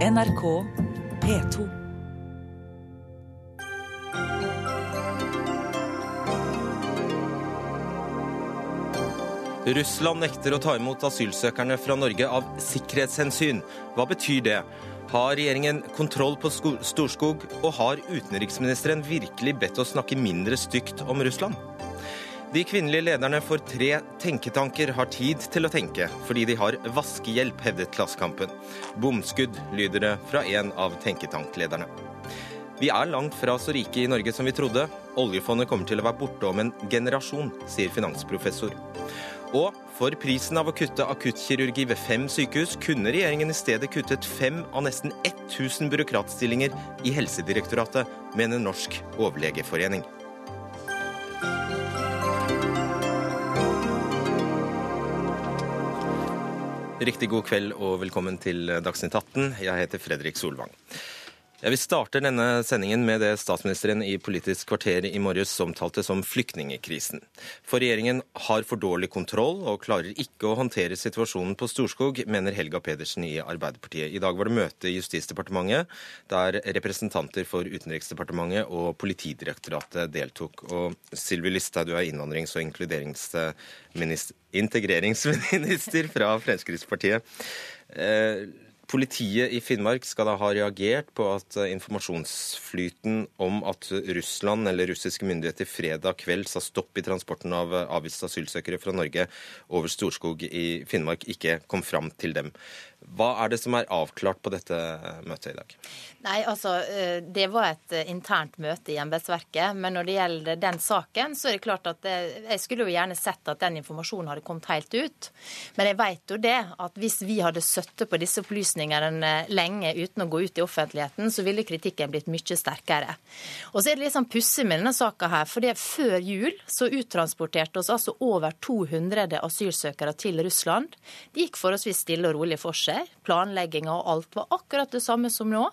NRK P2. Russland nekter å ta imot asylsøkerne fra Norge av sikkerhetshensyn. Hva betyr det? Har regjeringen kontroll på Storskog, og har utenriksministeren virkelig bedt oss snakke mindre stygt om Russland? De kvinnelige lederne for tre tenketanker har tid til å tenke, fordi de har vaskehjelp, hevdet Klassekampen. Bomskudd, lyder det fra en av tenketanklederne. Vi er langt fra så rike i Norge som vi trodde. Oljefondet kommer til å være borte om en generasjon, sier finansprofessor. Og for prisen av å kutte akuttkirurgi ved fem sykehus, kunne regjeringen i stedet kuttet fem av nesten 1000 byråkratstillinger i Helsedirektoratet, mener Norsk overlegeforening. Riktig god kveld og velkommen til Dagsnytt 18. Jeg heter Fredrik Solvang. Jeg vi starter denne sendingen med det statsministeren i Politisk kvarter i morges omtalte som flyktningekrisen. For regjeringen har for dårlig kontroll og klarer ikke å håndtere situasjonen på Storskog, mener Helga Pedersen i Arbeiderpartiet. I dag var det møte i Justisdepartementet der representanter for Utenriksdepartementet og Politidirektoratet deltok. Og Sylvi Listhaug, du er innvandrings- og integreringsminister fra Fremskrittspartiet. Eh, Politiet i Finnmark skal da ha reagert på at eh, informasjonsflyten om at Russland eller russiske myndigheter fredag kveld sa stopp i transporten av eh, avviste asylsøkere fra Norge over Storskog i Finnmark, ikke kom fram til dem. Hva er det som er avklart på dette møtet i dag? Nei, altså, eh, Det var et eh, internt møte i embetsverket. Men når det gjelder den saken, så er det klart at det, jeg skulle jo gjerne sett at den informasjonen hadde kommet helt ut. Men jeg vet jo det at hvis vi hadde sittet på disse opplysningene lenge uten å gå ut i offentligheten, så ville kritikken blitt mye sterkere. Og så er det litt sånn pussig med denne saka her. For før jul så uttransporterte oss altså over 200 asylsøkere til Russland. Det gikk forholdsvis stille og rolig for seg seg. Planlegginga og alt var akkurat det samme som nå.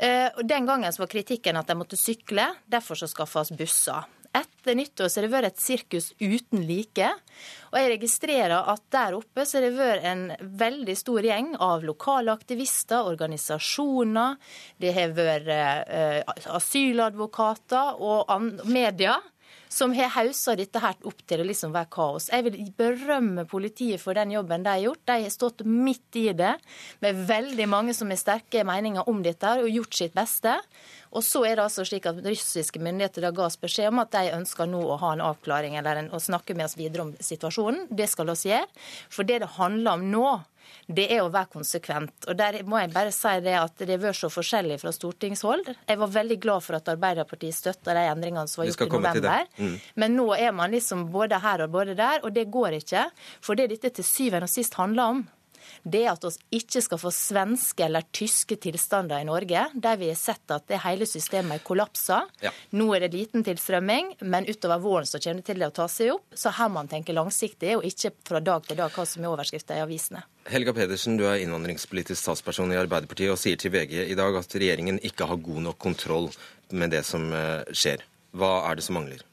Eh, den gangen var kritikken at de måtte sykle, derfor så skaffes busser. Etter nyttår har det vært et sirkus uten like. Og jeg registrerer at der oppe så har det vært en veldig stor gjeng av lokale aktivister, organisasjoner, det har vært eh, asyladvokater og media som har haussa dette her opp til å liksom være kaos. Jeg vil berømme politiet for den jobben de har gjort. De har stått midt i det med veldig mange som har sterke meninger om dette og gjort sitt beste. Og så er det altså slik at russiske myndigheter da ga oss beskjed om at de ønsker nå å ha en avklaring eller en, å snakke med oss videre om situasjonen. Det skal vi gjøre. For det det handler om nå, det er å være konsekvent. Og Der må jeg bare si det at det har vært så forskjellig fra stortingshold. Jeg var veldig glad for at Arbeiderpartiet støtta de endringene som var gjort i november. Mm. Men nå er man liksom både her og både der, og det går ikke. For det dette til syvende og sist handler om, det at vi ikke skal få svenske eller tyske tilstander i Norge, der vi har sett at det hele systemet er kollapsa. Ja. Nå er det liten tilstrømming, men utover våren så kommer det til å ta seg opp. Så her må man tenke langsiktig, og ikke fra dag til dag hva som er overskrifta i avisene. Helga Pedersen, du er innvandringspolitisk statsperson i Arbeiderpartiet og sier til VG i dag at regjeringen ikke har god nok kontroll med det som eh, skjer. Hva er det som mangler?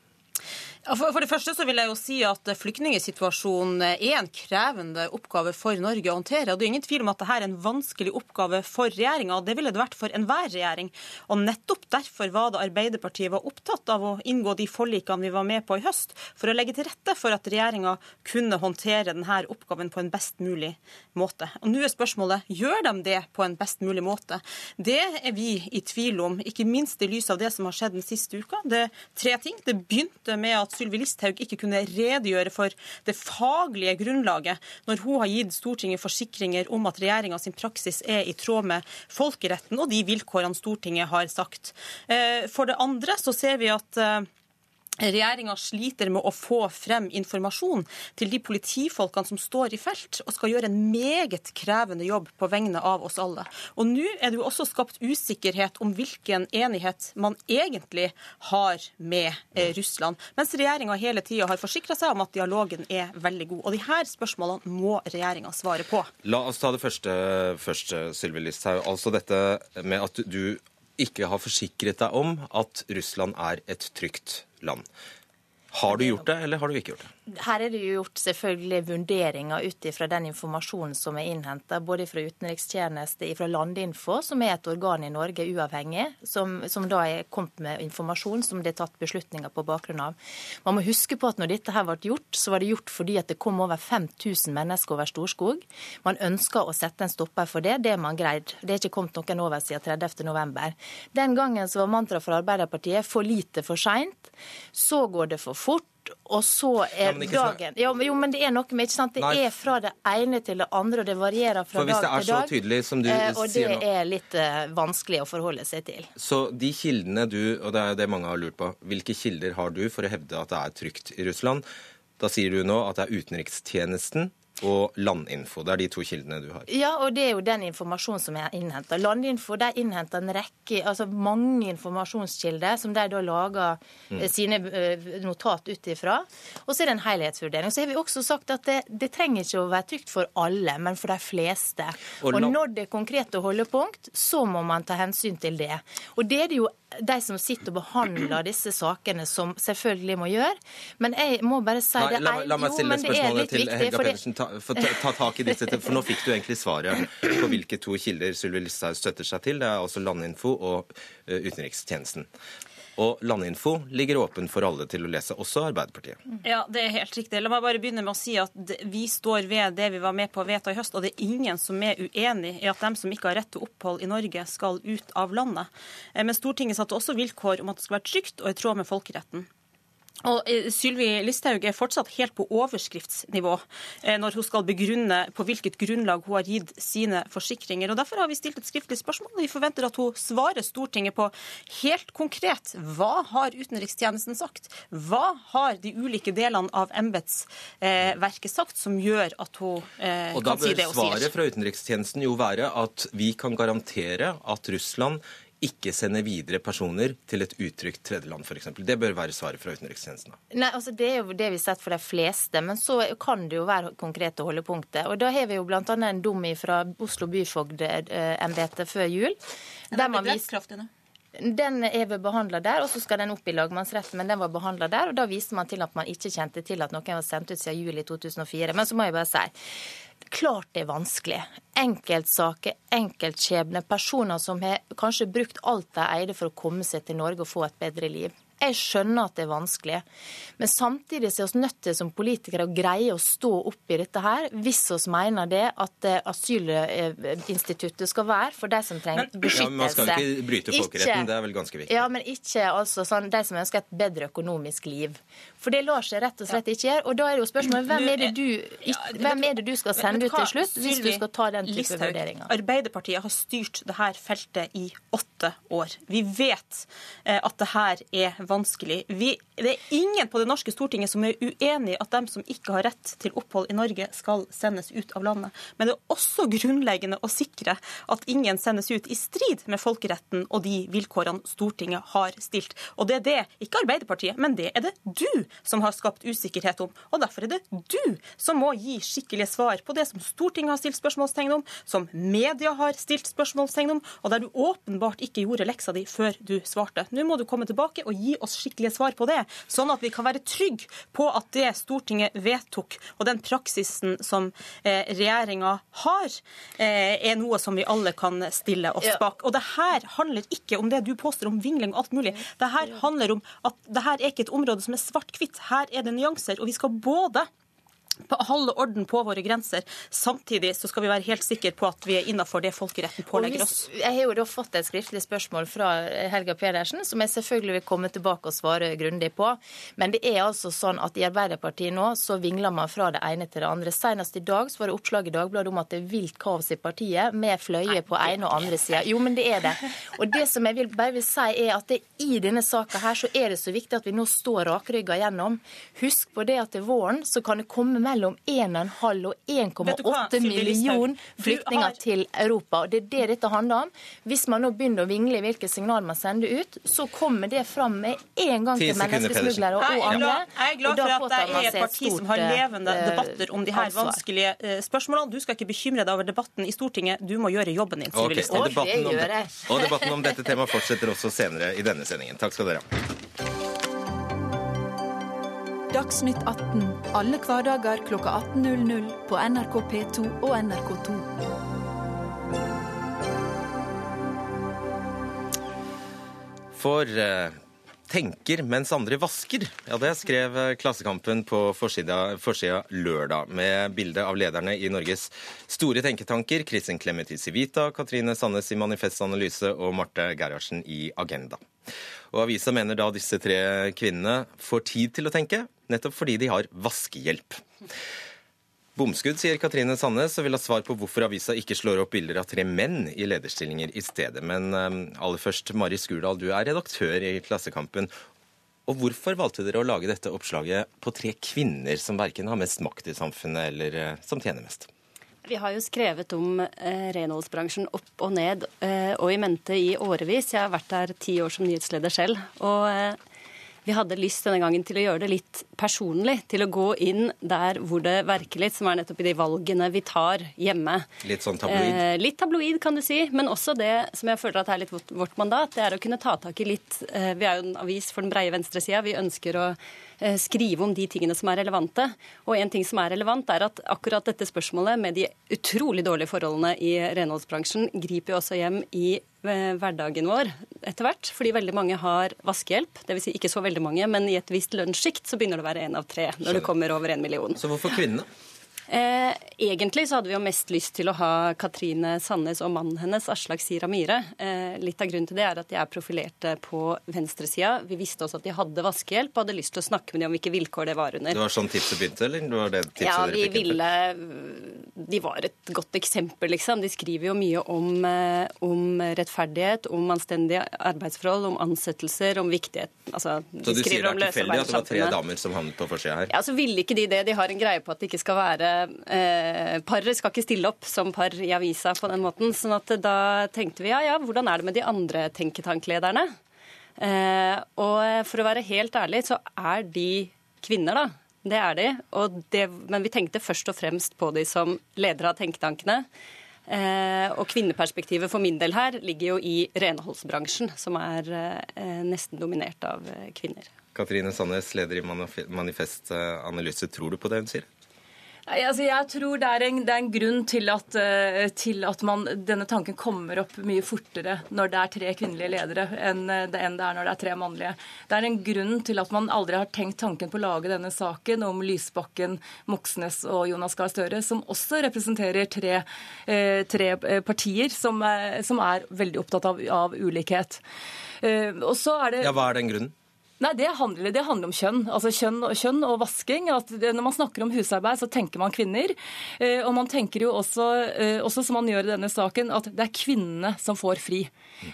For det første så vil jeg jo si at Flyktningsituasjonen er en krevende oppgave for Norge å håndtere. og Det er ingen tvil om at dette er en vanskelig oppgave for regjeringa. Det ville det vært for enhver regjering. Og Nettopp derfor var det Arbeiderpartiet var opptatt av å inngå de forlikene vi var med på i høst, for å legge til rette for at regjeringa kunne håndtere denne oppgaven på en best mulig måte. Og Nå er spørsmålet gjør de det på en best mulig måte. Det er vi i tvil om, ikke minst i lys av det som har skjedd den siste uka. Det er tre ting. Det begynte med at Sylvi Listhaug ikke kunne redegjøre for det faglige grunnlaget når hun har gitt Stortinget forsikringer om at regjeringa sin praksis er i tråd med folkeretten og de vilkårene Stortinget har sagt. Eh, for det andre så ser vi at eh, Regjeringa sliter med å få frem informasjon til de politifolkene som står i felt og skal gjøre en meget krevende jobb på vegne av oss alle. Og nå er det jo også skapt usikkerhet om hvilken enighet man egentlig har med eh, Russland, mens regjeringa hele tida har forsikra seg om at dialogen er veldig god. Og de her spørsmålene må regjeringa svare på. La oss ta det første først, Sylvi Listhaug. Altså dette med at du ikke har forsikret deg om at Russland er et trygt land. Har du gjort det, eller har du ikke gjort det? Her er det jo gjort selvfølgelig vurderinger ut ifra den informasjonen som er innhenta, både fra utenrikstjeneste, fra Landinfo, som er et organ i Norge uavhengig, som, som da er kommet med informasjon som det er tatt beslutninger på bakgrunn av. Man må huske på at når dette her ble gjort, så var det gjort fordi at det kom over 5000 mennesker over Storskog. Man ønska å sette en stopper for det. Det er man greid. Det er ikke kommet noen over siden 30.11. Den gangen så var mantraet fra Arbeiderpartiet for lite for seint. Så går det for fort og så er ja, dagen ja, Jo, men det er noe med ikke sant? Det Nei. er fra det ene til det andre, og det varierer fra dag til dag. For hvis det er så tydelig som du eh, sier nå Og det er litt uh, vanskelig å forholde seg til. Så de kildene du, og det er det mange har lurt på, hvilke kilder har du for å hevde at det er trygt i Russland? Da sier du nå at det er utenrikstjenesten og Landinfo. Det er de to kildene du har. Ja, og det er jo den informasjonen som er innhenta. Landinfo de innhenter en rekke, altså mange informasjonskilder som de da lager mm. Eh, sine eh, notat ut ifra. Og så er det en helhetsvurdering. Så har vi også sagt at det, det trenger ikke å være trygt for alle, men for de fleste. Og, og når det er konkrete holdepunkt, så må man ta hensyn til det. Og det er det jo de som sitter og behandler disse sakene, som selvfølgelig må gjøre. Men jeg må bare si Nei, det la, la meg stille spørsmålet til Helga Pedersen. Ta, ta, ta, tak i disse, for nå fikk du egentlig svaret på hvilke to kilder Sylvi Listhaug støtter seg til. Det er altså Landinfo og uh, Utenrikstjenesten. Og Landinfo ligger åpen for alle til å lese, også Arbeiderpartiet. Ja, det er helt riktig. La meg bare begynne med å si at vi står ved det vi var med på å vedta i høst. Og det er ingen som er uenig i at dem som ikke har rett til opphold i Norge, skal ut av landet. Eh, men Stortinget satte også vilkår om at det skal være trygt og i tråd med folkeretten. Og eh, Sylvi Listhaug er fortsatt helt på overskriftsnivå eh, når hun skal begrunne på hvilket grunnlag hun har gitt sine forsikringer. Og Derfor har vi stilt et skriftlig spørsmål, og vi forventer at hun svarer Stortinget på helt konkret hva har utenrikstjenesten sagt? Hva har de ulike delene av embetsverket sagt som gjør at hun kan si det hun sier? Og Da bør svaret fra utenrikstjenesten jo være at vi kan garantere at Russland ikke sende videre personer til et utrygt tredjeland, f.eks. Det bør være svaret fra utenrikstjenesten. Nei, altså Det er jo det vi har sett for de fleste, men så kan det jo være konkrete holdepunkter. Og Da har vi jo bl.a. en dom fra Oslo byfogdembete før jul. Der man viser den er ved behandla der, og så skal den opp i lagmannsretten. Men den var behandla der, og da viste man til at man ikke kjente til at noen var sendt ut siden juli 2004. Men så må jeg bare si Klart det er vanskelig. Enkeltsaker, enkeltskjebner, personer som har kanskje brukt alt de eide for å komme seg til Norge og få et bedre liv. Jeg skjønner at det er vanskelig, men samtidig er vi nødt til som politikere å greie å stå opp i dette her, hvis vi mener det at eh, asylinstituttet skal være for de som trenger beskyttelse. Ja, man skal ikke bryte folkeretten, det er vel ganske viktig. Ja, men ikke altså sånn de som ønsker et bedre økonomisk liv. For det lar seg rett og slett ikke gjøre. Og da er det jo spørsmålet hvem er det du, hvem er det du skal sende ut til slutt, hvis du skal ta den type vurderinger? Arbeiderpartiet har styrt dette feltet i åtte år. Vi vet eh, at det her er vanskelig. Vi, det er ingen på det norske Stortinget som er uenig i at dem som ikke har rett til opphold i Norge, skal sendes ut av landet. Men det er også grunnleggende å sikre at ingen sendes ut i strid med folkeretten og de vilkårene Stortinget har stilt. Og det er det, ikke Arbeiderpartiet, men det er det du som har skapt usikkerhet om. Og derfor er det du som må gi skikkelige svar på det som Stortinget har stilt spørsmålstegn om, som media har stilt spørsmålstegn om, og der du åpenbart ikke gjorde leksa di før du svarte. Nå må du komme tilbake og gi oss skikkelige svar på det, sånn at vi kan være trygge på at det Stortinget vedtok, og den praksisen som eh, regjeringa har, eh, er noe som vi alle kan stille oss bak. Og det her handler ikke om det du påstår om vingling og alt mulig. Det her handler om at det her er ikke et område som er svart-hvitt. Her er det nyanser. Og vi skal både holde orden på våre grenser. Samtidig så skal vi være helt sikre på at vi er innafor det folkeretten pålegger oss. Jeg har jo da fått et skriftlig spørsmål fra Helga Pedersen, som jeg selvfølgelig vil komme tilbake og svare grundig på. Men det er altså sånn at i Arbeiderpartiet nå så vingler man fra det ene til det andre. Senest i dag så var det oppslag i Dagbladet om at det er vilt kaos i partiet, med fløye på ene og andre sida. Jo, men det er det. Og det som jeg vil, bare vil si, er at det, i denne saka her så er det så viktig at vi nå står rakrygga gjennom. Husk på det at til våren så kan det komme mellom 1,5 og 1,8 million flyktninger har... til Europa. Og Det er det dette handler om. Hvis man nå begynner å vingle i hvilke signaler man sender ut, så kommer det fram med en gang til menneskesmuglere og andre. Jeg er glad for at det er et parti som har levende eh, debatter om de her vanskelige eh, spørsmålene. Du skal ikke bekymre deg over debatten i Stortinget, du må gjøre jobben din. Okay. Og, debatten om, og debatten om dette temaet fortsetter også senere i denne sendingen. Takk skal dere ha. Dagsnytt 18 alle hverdager kl 18.00 på NRK P2 og NRK2. For eh, tenker mens andre vasker. Ja, Det skrev eh, Klassekampen på forsida, forsida lørdag, med bilde av lederne i Norges store tenketanker, Kristin Clemet i Civita, Katrine Sandnes i Manifest Analyse og Marte Gerhardsen i Agenda. Og Avisa mener da disse tre kvinnene får tid til å tenke, nettopp fordi de har vaskehjelp. Bomskudd, sier Katrine Sandnes, og vil ha svar på hvorfor avisa ikke slår opp bilder av tre menn i lederstillinger i stedet. Men um, aller først, Mari Skurdal, du er redaktør i Klassekampen. Og hvorfor valgte dere å lage dette oppslaget på tre kvinner som verken har mest makt i samfunnet, eller uh, som tjener mest? Vi har jo skrevet om eh, renholdsbransjen opp og ned eh, og i mente i årevis. Jeg har vært der ti år som nyhetsleder selv. Og eh, vi hadde lyst denne gangen til å gjøre det litt personlig. Til å gå inn der hvor det verker litt, som er nettopp i de valgene vi tar hjemme. Litt sånn tabloid? Eh, litt tabloid, kan du si. Men også det som jeg føler at er litt vårt, mandat, det er å kunne ta tak i litt eh, Vi er jo en avis for den breie venstresida. Vi ønsker å eh, skrive om de tingene som er relevante. Og en ting som er relevant, er at akkurat dette spørsmålet med de utrolig dårlige forholdene i renholdsbransjen griper jo også hjem i hverdagen vår etter hvert, fordi veldig mange har vaskehjelp. Dvs. Si ikke så veldig mange, men i et visst lønnssjikt så begynner det å være én av tre når det kommer over en million. Så hvorfor kvinnene? Eh, egentlig så hadde vi jo mest lyst til å ha Katrine Sandnes og mannen hennes, Aslak Sira Myhre. Eh, litt av grunnen til det er at de er profilerte på venstresida. Vi visste også at de hadde vaskehjelp og hadde lyst til å snakke med dem om hvilke vilkår det var under. Det var sånn tipset begynte, eller? Det var det tipset ja, de ville De var et godt eksempel, liksom. De skriver jo mye om, eh, om rettferdighet, om anstendige arbeidsforhold, om ansettelser, om viktighet altså, Så du sier det er tilfeldig at det var tre damer som havnet på forsida her? Ja, så ville ikke de det. De har en greie på at det ikke skal være eh, paret skal ikke stille opp som par i avisa på den måten. sånn at da tenkte vi ja, ja, hvordan er det med de andre tenketanklederne? Eh, og for å være helt ærlig, så er de kvinner, da. Det er de. Det, men vi tenkte først og fremst på de som ledere av tenketankene. Eh, og kvinneperspektivet for min del her ligger jo i renholdsbransjen, som er eh, nesten dominert av eh, kvinner. Katrine Sandnes, leder i Manifest Analyse. Tror du på det hun sier? Altså jeg tror det er en, det er en grunn til at, uh, til at man, denne tanken kommer opp mye fortere når det er tre kvinnelige ledere enn det, enn det er når det er tre mannlige. Det er en grunn til at man aldri har tenkt tanken på å lage denne saken om Lysbakken, Moxnes og Jonas Gahr Støre, som også representerer tre, uh, tre eh, partier som, uh, som, er veldig opptatt av, av ulikhet. og så er det... Ja, Hva er den grunnen? Nei, det handler, det handler, om kjønn. Altså kjønn, kjønn og vasking. Det, når man snakker om husarbeid, så tenker man kvinner. Eh, og man tenker jo også, eh, også, som man gjør i denne saken, at det er kvinnene som får fri.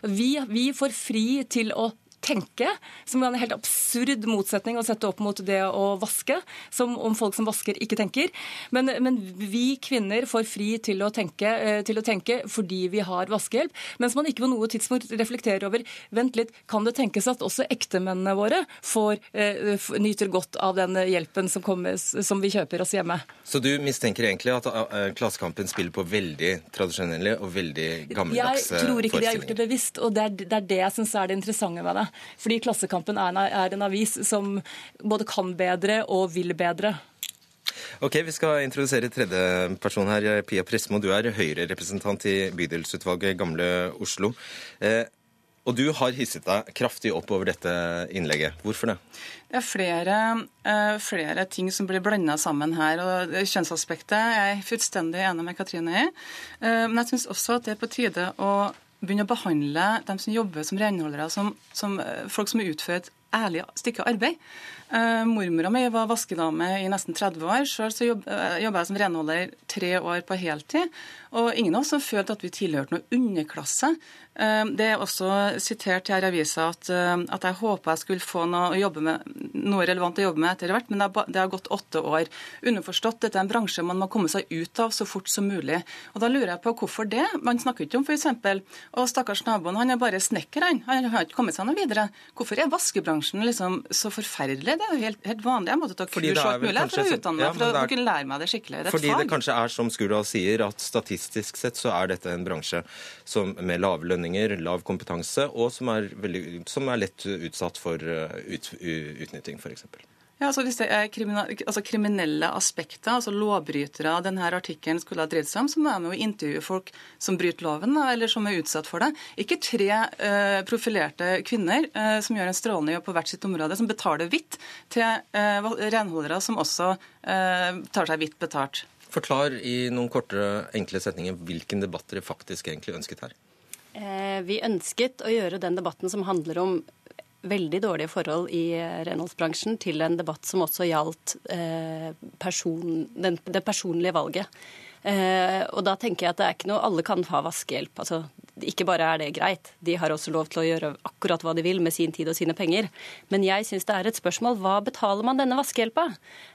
Vi, vi får fri til å tenke, som er en helt absurd motsetning å sette opp mot det å vaske, som om folk som vasker, ikke tenker. Men, men vi kvinner får fri til å, tenke, eh, til å, tenke, fordi vi har vaskehjelp, mens man ikke på noe tidspunkt reflekterer over vent litt, kan det tenkes at også ektemennene våre får, eh, nyter godt av den hjelpen som, kommer, som vi kjøper oss hjemme. Så du mistenker egentlig at uh, Klassekampen spiller på veldig tradisjonelle og veldig gammeldagse forestillinger? Jeg tror ikke de har gjort det bevisst, og det er det, er det jeg syns er det interessante med det. Fordi Klassekampen er en, er en avis som både kan bedre og vil bedre. Ok, Vi skal introdusere tredje person her. Pia Presmo, du er Høyre-representant i bydelsutvalget Gamle Oslo. Eh, og du har hisset deg kraftig opp over dette innlegget. Hvorfor det? Det er flere, uh, flere ting som blir blanda sammen her. og Kjønnsaspektet er jeg fullstendig enig med Katrine i. Uh, men jeg syns også at det er på tide å begynne å behandle dem som jobber som renholdere, som, som eh, folk som utfører et ærlig stykke arbeid. Uh, Mormora mi var vaskedame i nesten 30 år. Sjøl jobba jeg som renholder tre år på heltid. Og ingen av oss har følt at vi tilhørte noe underklasse. Uh, det er også sitert her i avisa at, at, jeg håpa jeg skulle få noe, med, noe, relevant å jobbe med etter hvert, men det har, det har, gått åtte år. Underforstått, dette er en bransje man må komme seg ut av så fort som mulig. Og Da lurer jeg på hvorfor det. Man snakker ikke om f.eks. å stakkars naboen, han er bare snekker, han. Han har ikke kommet seg noe videre. Hvorfor er vaskebransjen liksom så forferdelig? Det er jo helt, helt vanlig. Jeg måtte ta kurs og alt mulig for å utdanne meg, ja, for å kunne lære meg det skikkelig. Det fordi fag. det kanskje er som Skurdal sier, at statistisk sett så er dette en bransje som, med lave lønninger, lav kompetanse, og som er, veldig, som er lett utsatt for uh, ut, utnytting, f.eks. Ja, altså Hvis er altså kriminelle aspekter, altså lovbrytere denne artikkelen skulle ha dreid seg om, så må de jo intervjue folk som bryter loven, eller som er utsatt for det. Ikke tre uh, profilerte kvinner uh, som gjør en strålende jobb på hvert sitt område, som betaler hvitt til uh, renholdere som også tar seg hvitt betalt. Forklar i noen korte, enkle setninger hvilken debatt dere faktisk egentlig ønsket her. Vi ønsket å gjøre den debatten som handler om veldig dårlige forhold i eh, renholdsbransjen til en debatt som også gjaldt eh, person, det personlige valget. Eh, og da tenker jeg at det er ikke noe Alle kan ha vaskehjelp. altså ikke bare er det greit, de har også lov til å gjøre akkurat hva de vil med sin tid og sine penger. Men jeg syns det er et spørsmål hva betaler man denne vaskehjelpa?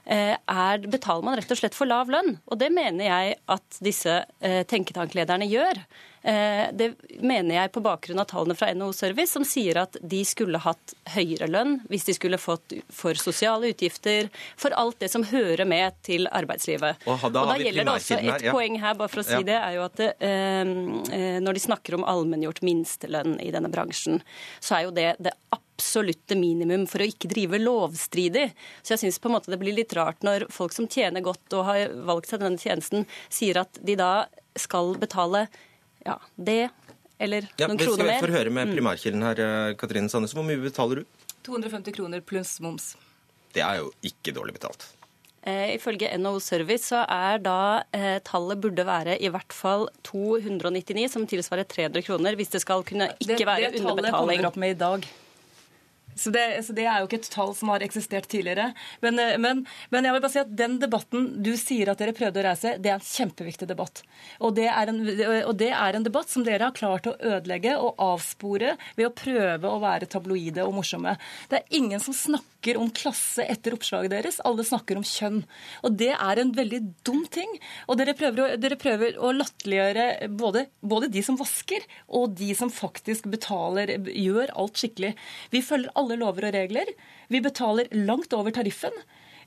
Eh, er, betaler man rett og slett for lav lønn? Og det mener jeg at disse eh, tenketanklederne gjør. Eh, det mener jeg på bakgrunn av tallene fra NHO Service, som sier at de skulle hatt høyere lønn hvis de skulle fått for sosiale utgifter, for alt det som hører med til arbeidslivet. Og da, og da gjelder det også et ja. poeng her, bare for å si ja. det, er jo at eh, eh, når de snakker om allmenngjort minstelønn i denne bransjen, så er jo det det absolutte minimum for å ikke drive lovstridig. Så jeg syns det blir litt rart når folk som tjener godt og har valgt seg denne tjenesten, sier at de da skal betale ja, det eller ja, noen kroner mer. Vi får høre med mm. primærkilden her, eh, Katrine Sandnes. Hvor mye betaler du? 250 kroner pluss moms. Det er jo ikke dårlig betalt. Eh, ifølge NHO Service så er da eh, tallet burde være i hvert fall 299, som tilsvarer 300 kroner, hvis det skal kunne ikke det, være underbetaling. Det tallet kommer opp med i dag. Så det, så det, er jo ikke et tall som har eksistert tidligere. Men, eh, men, men, jeg vil bare si at den debatten du sier at dere prøvde å reise, det er en kjempeviktig debatt. Og det, en, og det er en, debatt som dere har klart å ødelegge og avspore ved å prøve å være tabloide og morsomme. Det er ingen som snakker om klasse etter oppslaget deres. Alle snakker om kjønn. Og det er en veldig dum ting. Og dere prøver å, dere prøver å latterliggjøre både, både de som vasker, og de som faktisk betaler, gjør alt skikkelig. Vi følger alle alle lover og regler. Vi betaler langt over tariffen.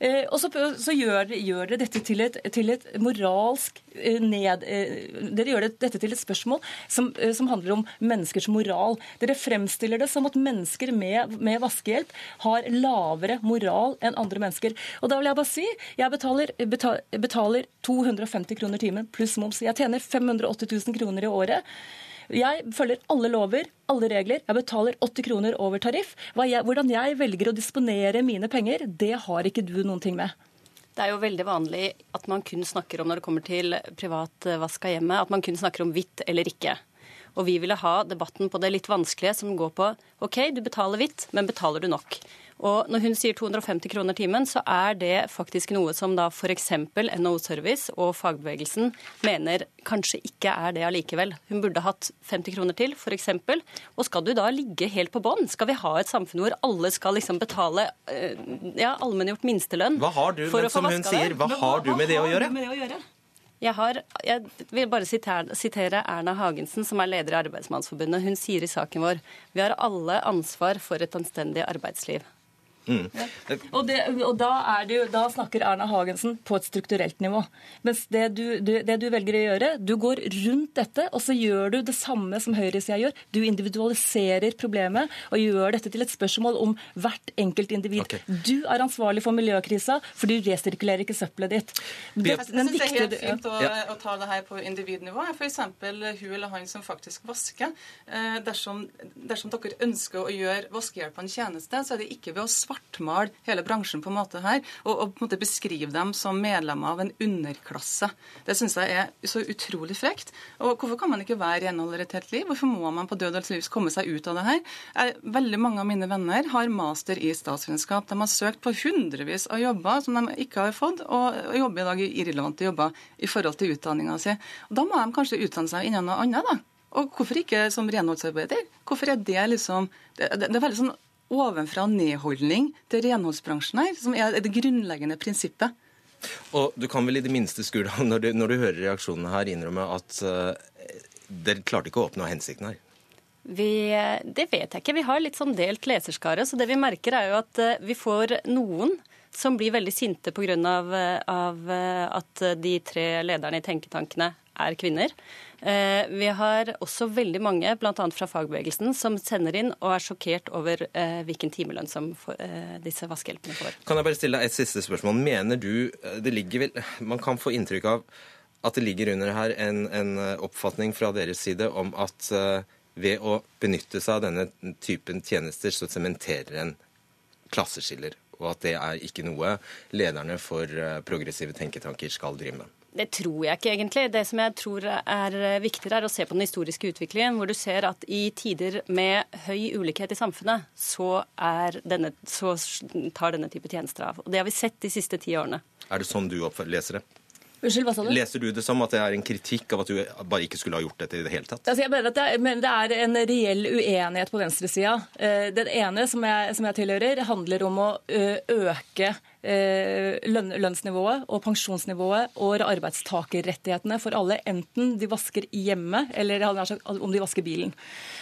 Eh, og så, så gjør, gjør, dere dette til et, til et moralsk eh, ned... Eh, dere gjør dette til et spørsmål som, som, handler om menneskers moral. Dere fremstiller det som at mennesker med, med, vaskehjelp har lavere moral enn andre mennesker. Og da vil jeg bare si jeg betaler, betaler 250 kroner timen pluss moms. Jeg tjener 580 000 kroner i året. Jeg følger alle lover, alle regler. Jeg betaler 80 kroner over tariff. Jeg, hvordan jeg velger å disponere mine penger, det har ikke du noen ting med. Det er jo veldig vanlig at man kun snakker om når det kommer til privat vask av hjemmet, at man kun snakker om hvitt eller ikke. Og vi ville ha debatten på det litt vanskelige som går på OK, du betaler hvitt, men betaler du nok? Og når hun sier 250 kroner timen, så er det faktisk noe som da f.eks. NHO Service og fagbevegelsen mener kanskje ikke er det allikevel. Hun burde hatt 50 kroner til, f.eks. Og skal du da ligge helt på bånn? Skal vi ha et samfunn hvor alle skal liksom betale eh, ja, allmenngjort minstelønn? Hva har du, men som hun sier, hva har du med det å gjøre? Jeg, har, jeg, vil bare sitere, sitere, Erna Hagensen, som er leder i Arbeidsmannsforbundet. Hun sier i saken vår vi har alle ansvar for et anstendig arbeidsliv. Mm. Ja. Og, det, og da, jo, da, snakker Erna Hagensen på et strukturelt nivå. Mens det du, du, det du, velger å gjøre, du går rundt dette, og så gjør du det samme som høyresida gjør. Du individualiserer problemet og gjør dette til et spørsmål om hvert enkelt individ. Okay. Du er ansvarlig for miljøkrisa, for du resirkulerer ikke søppelet ditt. Det, jeg syns det er helt fint å, ja. å, ta det her på individnivå. F.eks. hun eller han som faktisk vasker. Eh, dersom, dersom dere ønsker å gjøre vaskehjelpa en tjeneste, så er det ikke ved å svare svartmale hele bransjen på en måte her, og, og, på en måte beskrive dem som medlemmer av en underklasse. Det syns jeg er så utrolig frekt. Og hvorfor kan man ikke være renholder et helt liv? Hvorfor må man på død og livs komme seg ut av det her? Veldig mange av mine venner har master i statsvitenskap. De har søkt på hundrevis av jobber som de ikke har fått, og jobber i dag i irrelevante jobber i forhold til utdanninga si. Da må de kanskje utdanne seg innen noe annet, da. Og hvorfor ikke som renholdsarbeider? Hvorfor er det liksom Det, det, det er veldig sånn ovenfra nedholdning til renholdsbransjen her, som er det grunnleggende prinsippet. Og Du kan vel i det minste skru når, når, når, du hører reaksjonene her, innrømme at uh, dere klarte ikke å oppnå hensikten her? Vi, det vet jeg ikke. Vi har litt sånn delt leserskare. Så det vi merker er jo at uh, vi får noen som blir veldig sinte pga. Av, av at de tre lederne i tenketankene er kvinner. Eh, vi har også veldig mange, bl.a. fra fagbevegelsen, som sender inn og er sjokkert over eh, hvilken timelønn som eh, disse vaskehjelpene får. Kan jeg bare stille deg et siste spørsmål? Mener du det ligger vel Man kan få inntrykk av at det ligger under her en, en oppfatning fra deres side om at ved å benytte seg av denne typen tjenester, så sementerer en klasseskiller, og at det er ikke noe lederne for progressive tenketanker skal drive med? Det tror jeg ikke egentlig. Det som jeg tror er viktigere, er å se på den historiske utviklingen, hvor du ser at i tider med høy ulikhet i samfunnet, så, denne, så tar denne type tjenester av. Og Det har vi sett de siste ti årene. Er det sånn du leser det? Unnskyld, hva sa du? Leser du det som at det er en kritikk av at du bare ikke skulle ha gjort dette i det hele tatt? Altså, jeg mener at det er, men det er en reell uenighet på venstresida. Den det ene som jeg, som jeg tilhører, handler om å øke Eh, lønnsnivået og pensjonsnivået og arbeidstakerrettighetene for alle, enten de vasker hjemme eller om de vasker bilen.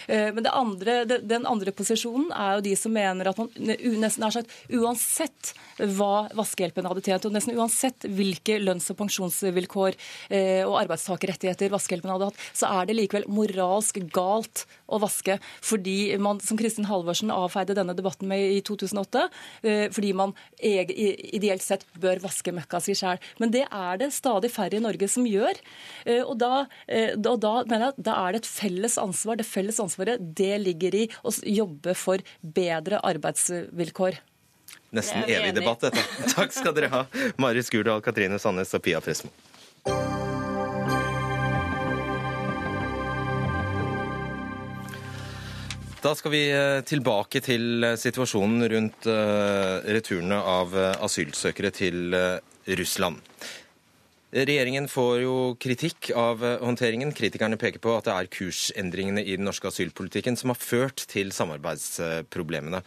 Eh, men andre, den andre posisjonen er jo de som mener at man nesten er sagt uansett hva vaskehjelpen hadde tjent, og nesten uansett hvilke lønns- og pensjonsvilkår eh, og arbeidstakerrettigheter vaskehjelpen hadde hatt, så er det likevel moralsk galt å vaske. Fordi man, som Kristin Halvorsen avfeide denne debatten med i 2008, fordi man ideelt sett bør vaske møkka si sjøl. Men det er det stadig færre i Norge som gjør. Eh, og da, eh, og da mener jeg at da er det et felles ansvar. Det felles ansvaret det ligger i å jobbe for bedre arbeidsvilkår. Nesten evig debatt, dette. Takk skal dere ha, Mari Skurdal, Katrine Sandnes og Pia Fresmo. Da skal vi eh, tilbake til eh, situasjonen rundt eh, returene av asylsøkere til Russland. Regjeringen får jo kritikk av håndteringen. Kritikerne peker på at det er kursendringene i den norske asylpolitikken som har ført til samarbeidsproblemene.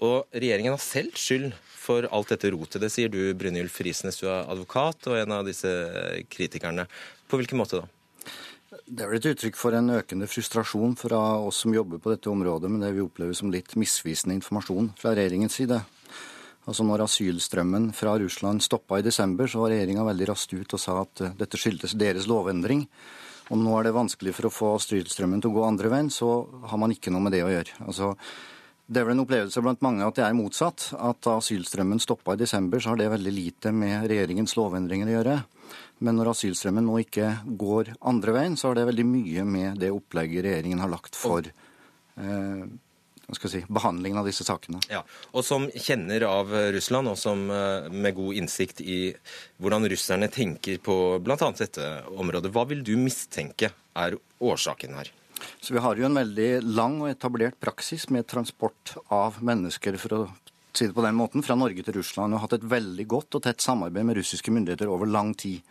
Og regjeringen har selv skyld for alt dette rotet. Det sier du, Brynjulf Risnes, du er advokat og en av disse kritikerne. På hvilken måte da? Det er vel et uttrykk for en økende frustrasjon fra oss som jobber på dette området, men det vi opplever som litt misvisende informasjon fra regjeringens side. Altså når asylstrømmen fra Russland stoppa i desember, så var regjeringa veldig raskt ut og sa at eh, dette skyldtes deres lovendring. Og nå er det vanskelig for å få asylstrømmen til å gå andre veien, så har man ikke noe med det å gjøre. Altså, det er vel en opplevelse blant mange at det er motsatt. At da asylstrømmen stoppa i desember, så har det veldig lite med regjeringens lovendringer å gjøre. Men når asylstrømmen nå ikke går andre veien, så har det veldig mye med det opplegget regjeringen har lagt for eh, Si, behandlingen av disse sakene. Ja, og Som kjenner av Russland, og som eh, med god innsikt i hvordan russerne tenker på bl.a. dette området, hva vil du mistenke er årsaken her? Så Vi har jo en veldig lang og etablert praksis med transport av mennesker for å si det på den måten, fra Norge til Russland og hatt et veldig godt og tett samarbeid med russiske myndigheter over lang tid.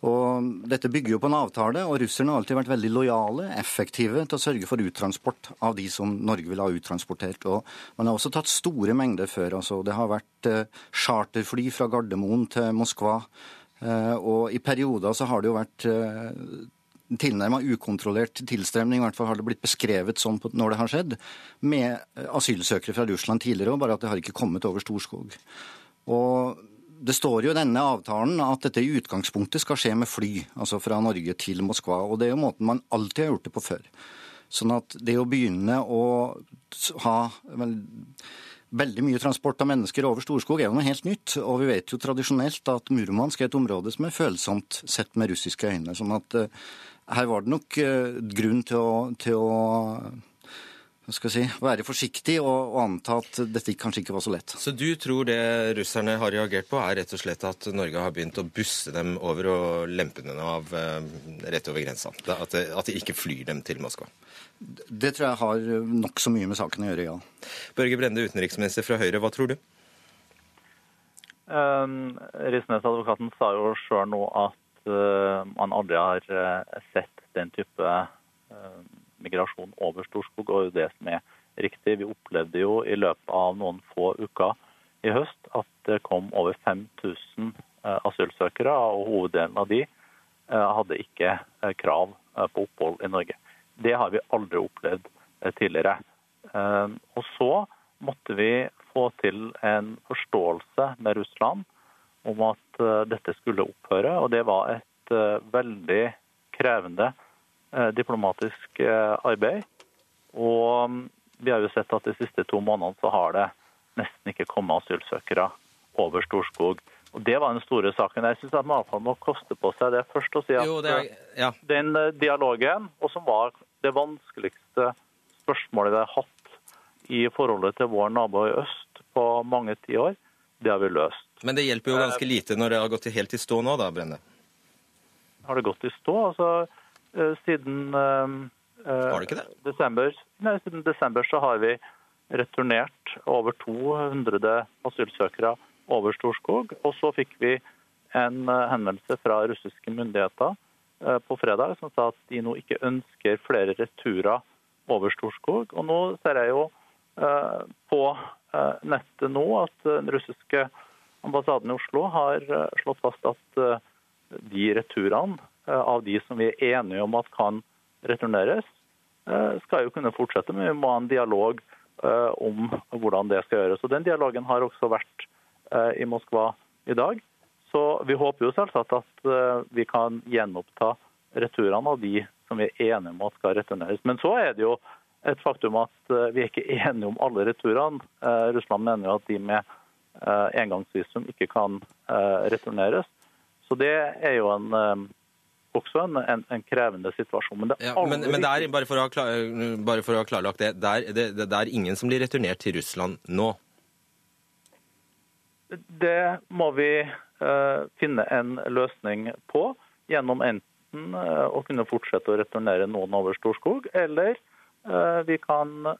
Og Dette bygger jo på en avtale, og russerne har alltid vært veldig lojale, effektive til å sørge for uttransport av de som Norge vil ha uttransportert. Og Man har også tatt store mengder før. altså Det har vært eh, charterfly fra Gardermoen til Moskva. Eh, og i perioder så har det jo vært eh, tilnærma ukontrollert tilstrømning, i hvert fall har det blitt beskrevet sånn når det har skjedd, med asylsøkere fra Russland tidligere òg, bare at det har ikke kommet over Storskog. Og det står jo i denne avtalen at dette i utgangspunktet skal skje med fly, altså fra Norge til Moskva. Og det er jo måten man alltid har gjort det på før. Sånn at det å begynne å ha vel, veldig mye transport av mennesker over Storskog er jo noe helt nytt. Og vi vet jo tradisjonelt at Murmansk er et område som er følsomt sett med russiske øyne. Sånn at uh, her var det nok uh, grunn til å, til å skal si, være forsiktig og, og, anta at dette kanskje ikke var så lett. Så du tror det russerne har reagert på, er rett og slett at Norge har begynt å busse dem over og lempe dem av uh, rett over grensa? At, at, de ikke flyr dem til Moskva? Det tror jeg har nokså mye med saken å gjøre, ja. Børge Brende, utenriksminister fra Høyre, hva tror du? Um, Risnes-advokaten sa jo sjøl nå at man aldri har uh, sett den type uh, migrasjon over Storskog, og det som er riktig. Vi opplevde jo i løpet av noen få uker i høst at det kom over 5000 asylsøkere, og hoveddelen av de hadde ikke krav på opphold i Norge. Det har vi aldri opplevd tidligere. Og så måtte vi få til en forståelse med Russland om at dette skulle opphøre. og Det var et veldig krevende diplomatisk arbeid. Og mm, vi har jo sett at de siste to månedene så har det nesten ikke kommet asylsøkere over Storskog. Og Det var den store saken. Jeg syns man må koste på seg det først å si at jo, er, ja. den dialogen, og som var det vanskeligste spørsmålet vi har hatt i forholdet til vår nabo i øst på mange tiår, det har vi løst. Men det hjelper jo ganske lite når det har gått helt i stå nå, da, Brenne? Har det gått i stå? Altså, siden har det ikke det? Desember, nei, siden desember så har vi returnert over 200 asylsøkere over Storskog. Og så fikk vi en henvendelse fra russiske myndigheter på fredag som sa at de nå ikke ønsker flere returer over Storskog. Og nå ser jeg jo på nettet nå at den russiske ambassaden i Oslo har slått fast at de returene av de som vi er enige om at kan returneres, eh, skal jo kunne fortsette, men vi må ha en dialog eh, om hvordan det skal gjøres. Og Den dialogen har også vært eh, i Moskva i dag. Så vi håper jo selvsagt at vi kan gjenoppta returene av de som vi er enige om at skal returneres. Men så er det jo et faktum at vi er ikke enige om alle returene. Russland mener jo at de med engangsvisum ikke kan returneres. Så det er jo en også en, en, en krevende situasjon. Men det, ja, men, men det er, bare for, klar, bare for, å ha klarlagt det, det er, det, det er ingen som blir returnert til Russland nå? Det må vi uh, finne en løsning på gjennom enten uh, å kunne fortsette å returnere noen over Storskog, eller uh, vi kan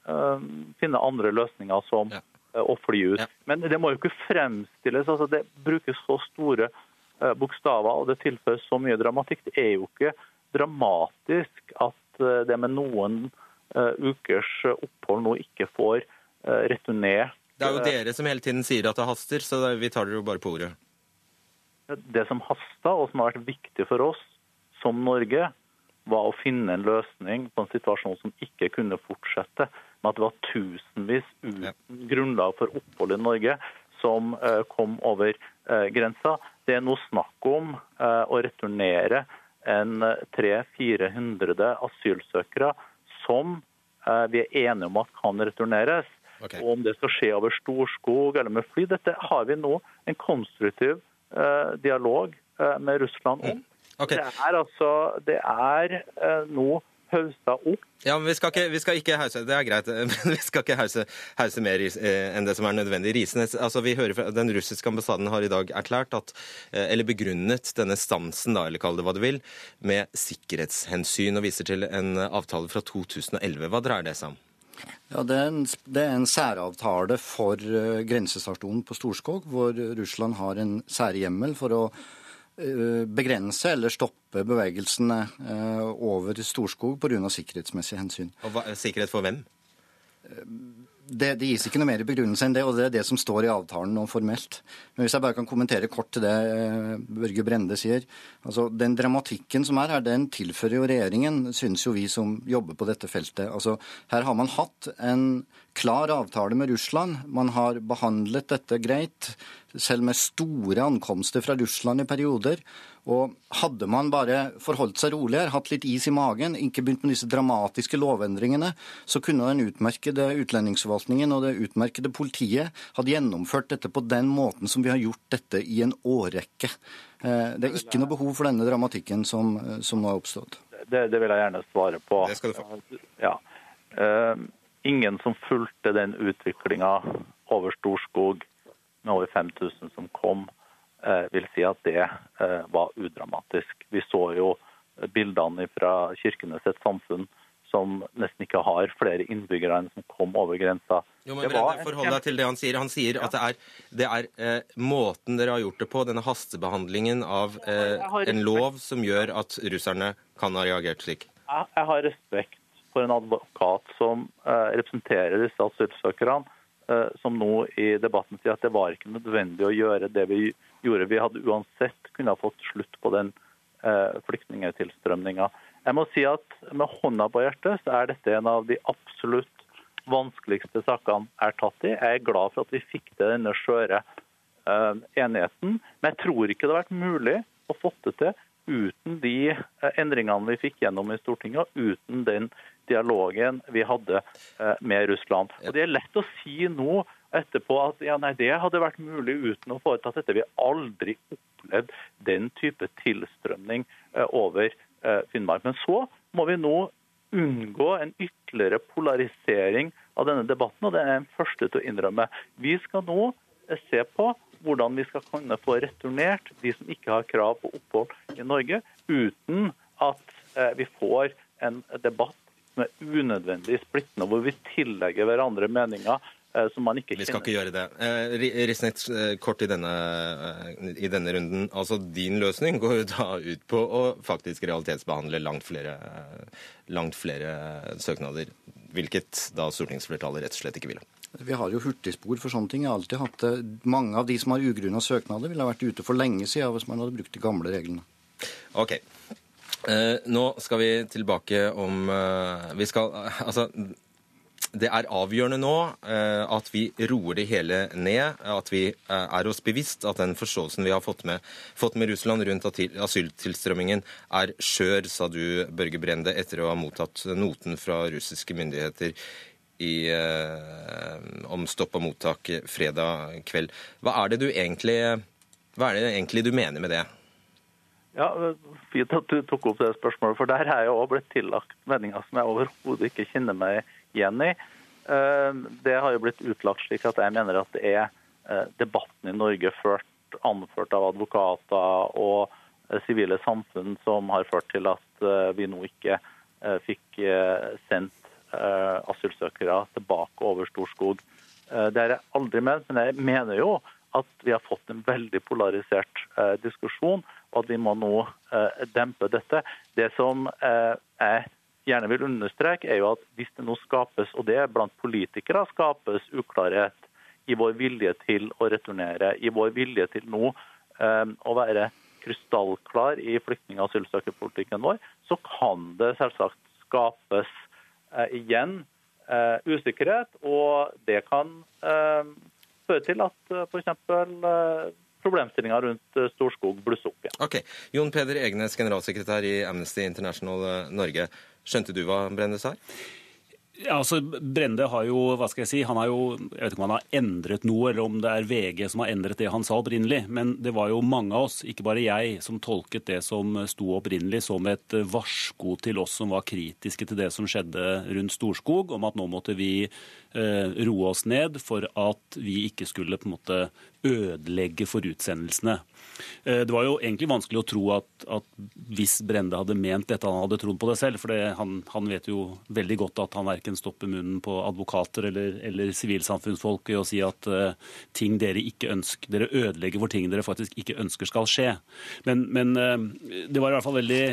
finne andre løsninger som ja. Å fly ut. Ja. Men det må jo ikke fremstilles. altså Det brukes så store Eh, bokstaver, og det tilføres så mye dramatikk. Det er jo ikke dramatisk at eh, det med noen eh, ukers opphold nå ikke får returnert Det er jo dere som hele tiden sier at det haster, så vi tar dere jo bare på ordet. Det som hasta, og som har vært viktig for oss som Norge, var å finne en løsning på en situasjon som ikke kunne fortsette. Med at det var tusenvis uten grunnlag for opphold i Norge som kom over grensa. Det er nå snakk om eh, å returnere en 300-400 asylsøkere som eh, vi er enige om at kan returneres. Okay. Og om det skal skje over Storskog eller med fly, dette har vi nå en konstruktiv eh, dialog med Russland om. Mm. Okay. Det er altså det er nå hausa opp. Ja, men vi skal ikke, vi skal ikke hause, Det er greit, men vi skal ikke hause, hause mer eh, enn det som er nødvendig. Risnes, altså vi hører fra, Den russiske ambassaden har i dag erklært at, eh, eller begrunnet denne stansen, da, eller kall det hva du vil, med sikkerhetshensyn, og viser til en avtale fra 2011. Hva dreier det seg om? Ja, det er, en, det er en særavtale for uh, grensestasjonen på Storskog, hvor Russland har en særhjemmel for å Eh, begrense eller stoppe bevegelsene eh, over Storskog pga. sikkerhetsmessige hensyn. Og hva, Sikkerhet for hvem? Eh, det, det, gis ikke noe mer begrunnelse enn det, og det er det som står i avtalen nå formelt. Men hvis jeg bare kan kommentere kort til det Børge Brende sier. Altså, Den dramatikken som er her, den tilfører jo regjeringen, synes jo vi som jobber på dette feltet. Altså, Her har man hatt en klar avtale med Russland. Man har behandlet dette greit selv med store ankomster fra Russland i perioder. Og hadde man bare forholdt seg roligere, hatt litt is i magen, ikke begynt med disse dramatiske lovendringene, så kunne den utmerkede utlendingsforvaltningen og det utmerkede politiet hadde gjennomført dette på den måten som vi har gjort dette i en årrekke. Eh, det er ikke noe behov for denne dramatikken som, eh, som nå har oppstått. Det, det, vil jeg gjerne svare på. Det skal du få. Ja. Uh, ingen som fulgte den utviklinga over Storskog med over 5000 som kom, eh, vil si at det eh, var udramatisk. Vi så jo bildene fra Kirkenes et samfunn som nesten ikke har flere innbyggere enn som kom over grensa. Jo, men Brende, Forhold deg til det han sier. Han sier ja. at det er, det er eh, måten dere har gjort det på, denne hastebehandlingen av eh, en lov som gjør at russerne kan ha reagert slik. Jeg, jeg har respekt for en advokat som eh, representerer disse asylsøkerne som nå i debatten sier at det var ikke nødvendig å gjøre det vi gjorde. Vi hadde uansett kunnet ha fått slutt på den eh, flyktningtilstrømninga. Jeg må si at med hånda på hjertet så er dette en av de absolutt vanskeligste sakene jeg er tatt i. Jeg er glad for at vi fikk til denne skjøre uh, enigheten. Men jeg tror ikke det har vært mulig å få det til uten de eh, endringene vi fikk gjennom i Stortinget, uten den dialogen vi hadde eh, med Russland. Og Det er lett å si nå etterpå at ja, nei, det hadde vært mulig uten å foreta dette. Vi har aldri opplevd den type tilstrømning eh, over Finnmark. Men så må vi nå unngå en ytterligere polarisering av denne debatten, og det er jeg den første til å innrømme. Vi skal nå se på hvordan vi skal kunne få returnert de som ikke har krav på opphold i Norge, uten at eh, vi får en debatt som er unødvendig splittende, hvor vi tillegger hverandre meninger eh, som man ikke kjenner. Vi skal ikke gjøre det. Eh, Risnet, kort i denne, i denne, runden. Altså, Din løsning går jo da ut på å faktisk realitetsbehandle langt flere, langt flere søknader, hvilket da stortingsflertallet rett og slett ikke ville. Vi har jo hurtigspor for sånne ting. Jeg har alltid hatt det. Mange av de som har ugrunna søknader, ville ha vært ute for lenge siden hvis man hadde brukt de gamle reglene. Ok. Eh, nå skal vi tilbake om eh, Vi skal Altså det er avgjørende nå eh, at vi roer det hele ned. At vi eh, er oss bevisst at den forståelsen vi har fått med, fått med Russland rundt asyltilstrømmingen, er skjør, sa du, Børge Brende, etter å ha mottatt noten fra russiske myndigheter i, eh, om stopp og mottak fredag kveld. Hva er, egentlig, hva er det egentlig du mener med det? Ja, Fint at du tok opp det spørsmålet, for der er jeg òg blitt tillagt meninger som jeg overhodet ikke kjenner meg igjen i. Eh, det har jo blitt utlagt slik at jeg mener at det er eh, debatten i Norge ført, anført av advokater og sivile samfunn som har ført til at vi nå ikke fikk sendt Eh, asylsøkere tilbake over Storskog. Eh, det har jeg aldri ment, men jeg mener jo at vi har fått en veldig polarisert eh, diskusjon, og at vi må nå dempe dette. Det som jeg gjerne vil understreke, er jo at hvis det nå skapes, og det er blant politikere, skapes uklarhet i vår vilje til å returnere, i vår vilje til nå å være krystallklar i flyktning- og asylsøkerpolitikken vår, så kan det selvsagt skapes Eh, igjen eh, usikkerhet, og det kan eh, føre til at f.eks. problemstillinga rundt Storskog blusse opp igjen. Ok. Jon Peder Egnes, generalsekretær i Amnesty International Norge. Skjønte du hva Brende sa? Ja, altså Brende har jo hva skal jeg si, han har jo, jeg vet ikke om han har endret noe, eller om det er VG som har endret det han sa opprinnelig. Men det var jo mange av oss, ikke bare jeg, som tolket det som sto opprinnelig som et varsko til oss som var kritiske til det som skjedde rundt Storskog, om at nå måtte vi eh, roe oss ned for at vi ikke skulle på en måte ødelegge for utsendelsene. Eh, det var jo egentlig vanskelig å tro at, at, hvis Brende hadde ment dette, han hadde trodd på det selv. For han, han, vet jo veldig godt at han verken stopper munnen på advokater eller, eller sivilsamfunnsfolk i å si at uh, ting dere ikke ønsker, dere ødelegger for ting dere faktisk ikke ønsker skal skje. Men, men uh, det var i hvert fall veldig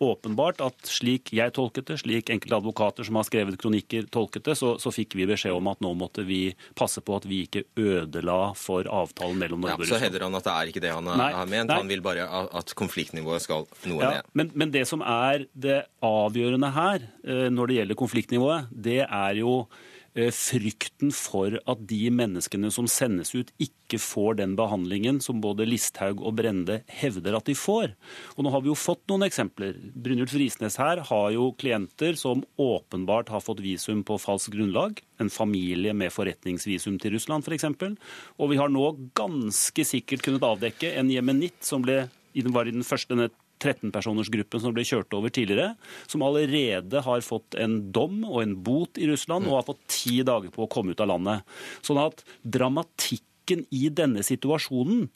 åpenbart at slik jeg tolket det, slik enkelte advokater som har skrevet kronikker tolket det, så, så fikk vi beskjed om at nå måtte vi passe på at vi ikke ødela for avtalen mellom Norge ja, og Russland. Så hevder han at det er ikke det han nei, har ment, nei. han vil bare at konfliktnivået skal noe ja, ned. Men, men det som er det avgjørende her eh, når det gjelder konfliktnivået, det er jo frykten for at de menneskene som sendes ut, ikke får den behandlingen som både Listhaug og Brende hevder at de får. Og nå har vi jo fått noen eksempler. Brynjulf Risnes her har jo klienter som åpenbart har fått visum på falskt grunnlag. En familie med forretningsvisum til Russland f.eks. Og vi har nå ganske sikkert kunnet avdekke en jemenitt som ble var i den første, denne 13-personersgruppen som ble kjørt over tidligere, som allerede har fått en dom og en bot i Russland og har fått ti dager på å komme ut av landet. Sånn at dramatikken i denne situasjonen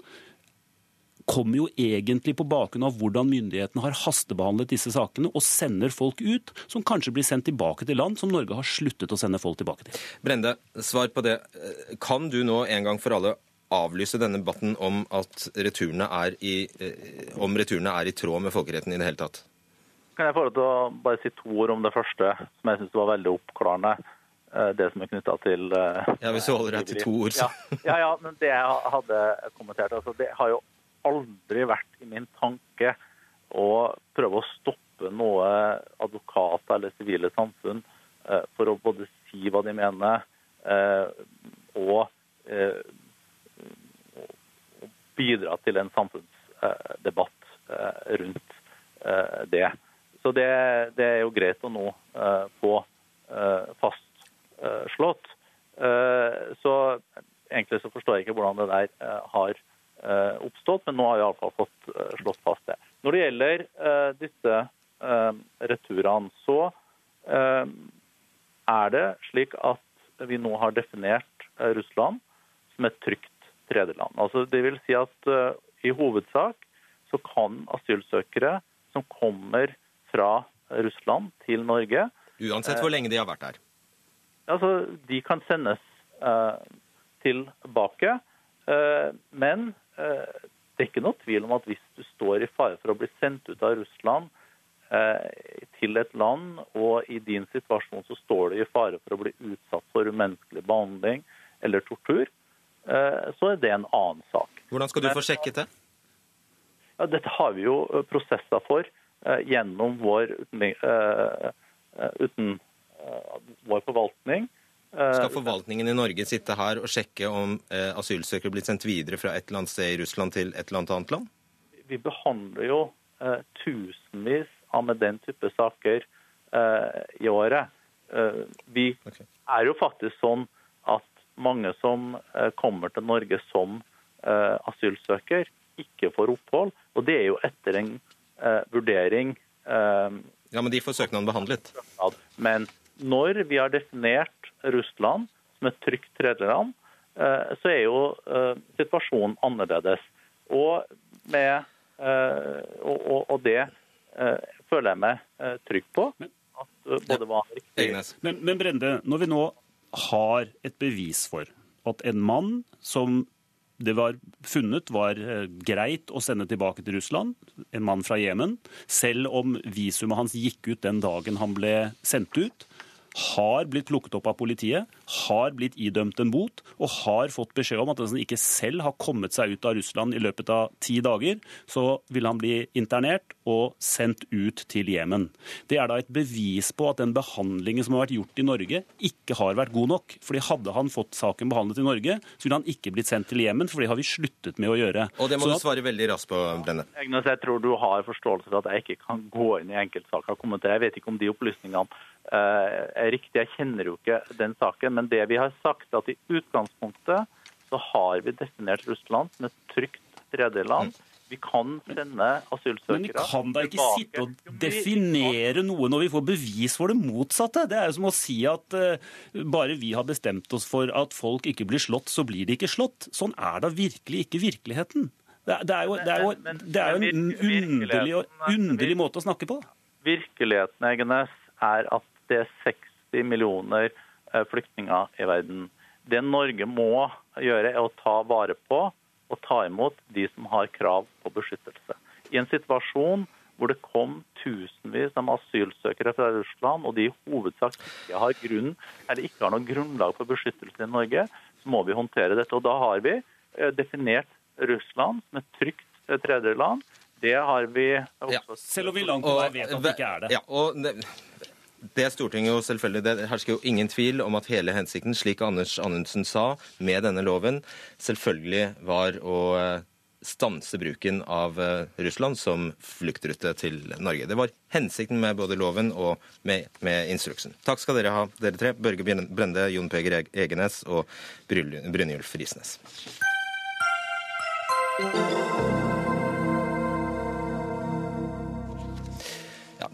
kommer jo egentlig på bakgrunn av hvordan myndighetene har hastebehandlet disse sakene og sender folk ut som kanskje blir sendt tilbake til land som Norge har sluttet å sende folk tilbake til. Brende, svar på det. Kan du nå en gang for alle avlyse denne debatten om at returene er i, eh, om returene er i tråd med folkeretten i det hele tatt? Kan jeg få lov til å bare si to ord om det første, som jeg syns var veldig oppklarende? Eh, det som er knytta til eh, Ja, Hvis du holder deg til to ord, så. Ja, ja, ja, men det jeg hadde kommentert altså, Det har jo aldri vært i min tanke å prøve å stoppe noe advokater eller sivile samfunn for å både si hva de mener, og bidra til en samfunnsdebatt. rundt det. Så det, det, er jo greit å nå få fastslått. Så egentlig så forstår jeg ikke hvordan det der har oppstått, men nå har vi iallfall fått slått fast det. Når det gjelder disse returene, så er det slik at vi nå har definert Russland som et trygt tredjeland. Altså, det vil si at uh, i hovedsak så kan asylsøkere som kommer fra Russland til Norge Uansett hvor lenge de har vært her? Altså, de kan sendes uh, tilbake. Uh, men det er ikke noe tvil om at hvis du står i fare for å bli sendt ut av Russland til et land, og i din situasjon så står du i fare for å bli utsatt for umenneskelig behandling eller tortur, Eh, så er det en annen sak. Hvordan skal du få sjekket det? Ja, dette har vi jo eh, prosesser for eh, gjennom vår, uten, vår forvaltning. Skal forvaltningen i Norge sitte her og sjekke om asylsøkere blir sendt videre fra et eller annet sted i Russland til et eller annet land? Vi behandler jo tusenvis av med den type saker i året. Vi er jo faktisk sånn mange som eh, kommer til Norge som eh, asylsøker, ikke får opphold. Og det er jo etter en eh, vurdering Ja, Men de får søknaden behandlet? Men når vi har definert Russland som et trygt tredjeland, så er jo situasjonen annerledes. Og, med, og, og, og det føler jeg meg trygg på. At både var riktig men, men Brende, når vi nå har et bevis for at en mann som det var funnet var eh, greit å sende tilbake til Russland, en mann fra Jemen, selv om visumet hans gikk ut den dagen han ble sendt ut, har blitt plukket opp av politiet, har blitt idømt en bot og har fått beskjed om at hvis han ikke selv har kommet seg ut av Russland i løpet av ti dager, så vil han bli internert og sendt ut til Jemen. Det er da et bevis på at den behandlingen som har vært gjort i Norge, ikke har vært god nok. Fordi Hadde han fått saken behandlet i Norge, så ville han ikke blitt sendt til Jemen, for det har vi sluttet med å gjøre. Og det må så du svare veldig raskt på, Brenne. Jeg tror du har forståelse for at jeg ikke kan gå inn i enkeltsaker og kommentere. Jeg vet ikke om de opplysningene er riktig. Jeg kjenner jo ikke den saken. Men det vi har sagt, at i utgangspunktet så har vi definert Russland som et trygt tredjeland. Vi kan sende asylsøkere Men vi kan da ikke tilbake. sitte og definere noe når vi får bevis for det motsatte? Det er jo som å si at uh, bare vi har bestemt oss for at folk ikke blir slått, så blir de ikke slått. Sånn er da virkelig ikke virkeligheten. Det, det, er, jo, det, er, jo, det er, jo, en underlig, underlig måte å snakke på. Virkeligheten Egenes, er at det er 60 millioner eh, flyktninger i verden. Det Norge må gjøre, er å ta vare på og ta imot de som har krav på beskyttelse. I en situasjon hvor det kom tusenvis av asylsøkere fra Russland, og de i hovedsak ikke har grunn, eller ikke har noe grunnlag for beskyttelse i Norge, så må vi håndtere dette. Og Da har vi eh, definert Russland som et trygt eh, tredjeland. Det har vi også ja, Selv om vi langt på vei vet at det ikke er det. Ja, og det Stortinget jo selvfølgelig, det hersker jo ingen tvil om at hele hensikten, slik Anders Anundsen sa, med denne loven, selvfølgelig var å eh, stanse bruken av eh, Russland som fluktrute til Norge. Det var hensikten med både loven og med, med instruksen. Takk skal dere ha, dere tre. Børge Brende, Jon Peger Egenes og Brynjulf Risnes.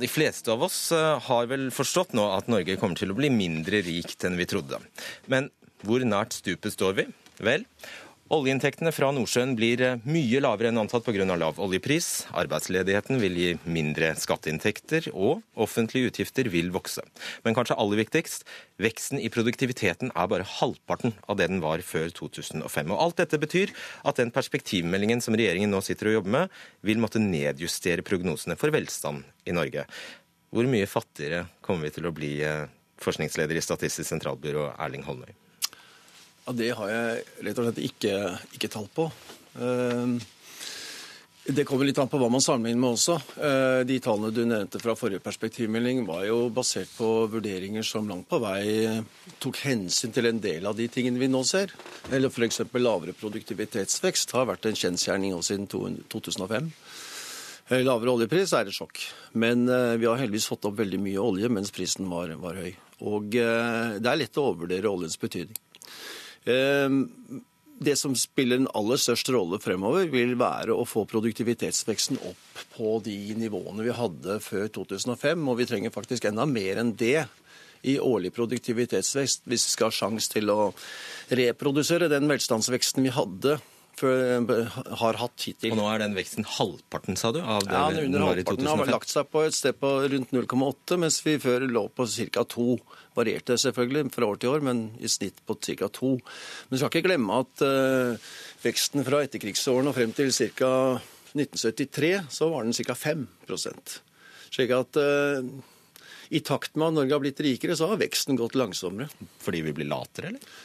De fleste av oss eh, har vel forstått nå at Norge kommer til å bli mindre rikt enn vi trodde. Men hvor nært stupet står vi? Vel, Oljeinntektene fra Nordsjøen blir eh, mye lavere enn antatt pga. lav oljepris. Arbeidsledigheten vil gi mindre skatteinntekter, og offentlige utgifter vil vokse. Men kanskje aller viktigst, veksten i produktiviteten er bare halvparten av det den var før 2005. Og Alt dette betyr at den perspektivmeldingen som regjeringen nå sitter og jobber med, vil måtte nedjustere prognosene for velstand i Norge. Hvor mye fattigere kommer vi til å bli, eh, forskningsleder i Statistisk sentralbyrå Erling Holmøy? Ja, Det har jeg rett og slett ikke, ikke tall på. Ehm, det kommer litt an på hva man sammenligner med også. Ehm, de tallene du nevnte fra forrige perspektivmelding, var jo basert på vurderinger som langt på vei tok hensyn til en del av de tingene vi nå ser. Eller f.eks. lavere produktivitetsvekst har vært en kjensgjerning siden 2005. lavere oljepris, er et sjokk. Men vi har heldigvis fått opp veldig mye olje mens prisen var, var høy. Og det er lett å overvurdere oljens betydning. Det som spiller en aller størst rolle fremover, vil være å få produktivitetsveksten opp på de nivåene vi hadde før 2005. Og vi trenger faktisk enda mer enn det i årlig produktivitetsvekst hvis vi skal ha sjanse til å reprodusere den velstandsveksten vi hadde har hatt hittil. Og nå er den veksten halvparten, sa du? Av det ja, under halvparten har lagt seg på et sted på rundt 0,8, mens vi før lå på ca. 2. Varierte selvfølgelig fra år til år, men i snitt på ca. to. Men vi skal ikke glemme at uh, veksten fra etterkrigsårene og frem til ca. 1973, så var den ca. 5 Slik at uh, i takt med at Norge har blitt rikere, så har veksten gått langsommere. Fordi vi blir latere, eller?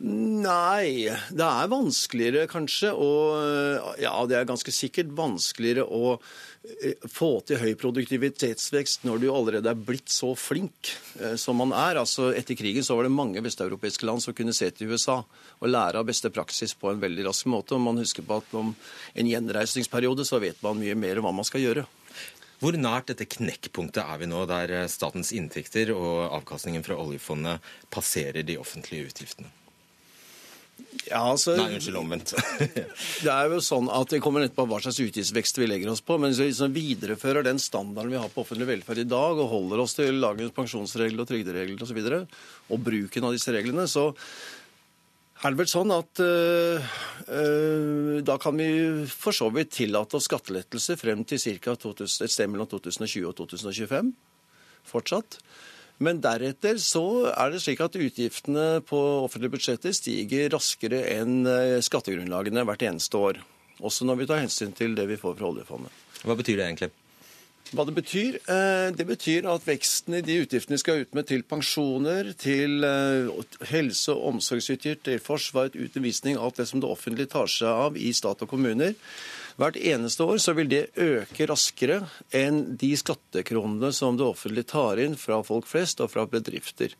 Nei, det er vanskeligere kanskje og Ja, det er ganske sikkert vanskeligere å eh, få til høy produktivitetsvekst når du allerede er blitt så flink eh, som man er. Altså, Etter krigen så var det mange vesteuropeiske land som kunne se til USA og lære av beste praksis på en veldig rask måte. Og man husker på at om en gjenreisningsperiode så vet man mye mer om hva man skal gjøre. Hvor nært dette knekkpunktet er vi nå, der statens inntekter og avkastningen fra oljefondet passerer de offentlige utgiftene? Ja, altså, Nei, unnskyld, omvendt. det er jo sånn at Det kommer nettopp på hva slags utgiftsvekst vi legger oss på. Men hvis vi liksom viderefører den standarden vi har på offentlig velferd i dag, og holder oss til dagens pensjonsregler og trygderegler osv., og, så videre, og bruken av disse reglene, så er det vel sånn at øh, øh, da kan vi for så vidt tillate oss skattelettelser frem til ca. et sted mellom 2020 og 2025 fortsatt. Men deretter så er det slik at utgiftene på offentlige budsjetter stiger raskere enn eh, skattegrunnlagene hvert eneste år. Også når vi tar hensyn til det vi får fra oljefondet. Hva betyr det egentlig? Hva det betyr? Eh, det betyr at veksten i de utgiftene vi skal ut med til pensjoner, til eh, helse- og omsorgsutgifter, til forsvar, utvisning, alt det som det offentlige tar seg av i stat og kommuner, Hvert eneste år så vil det øke raskere enn de skattekronene som det offentlige tar inn fra folk flest og fra bedrifter.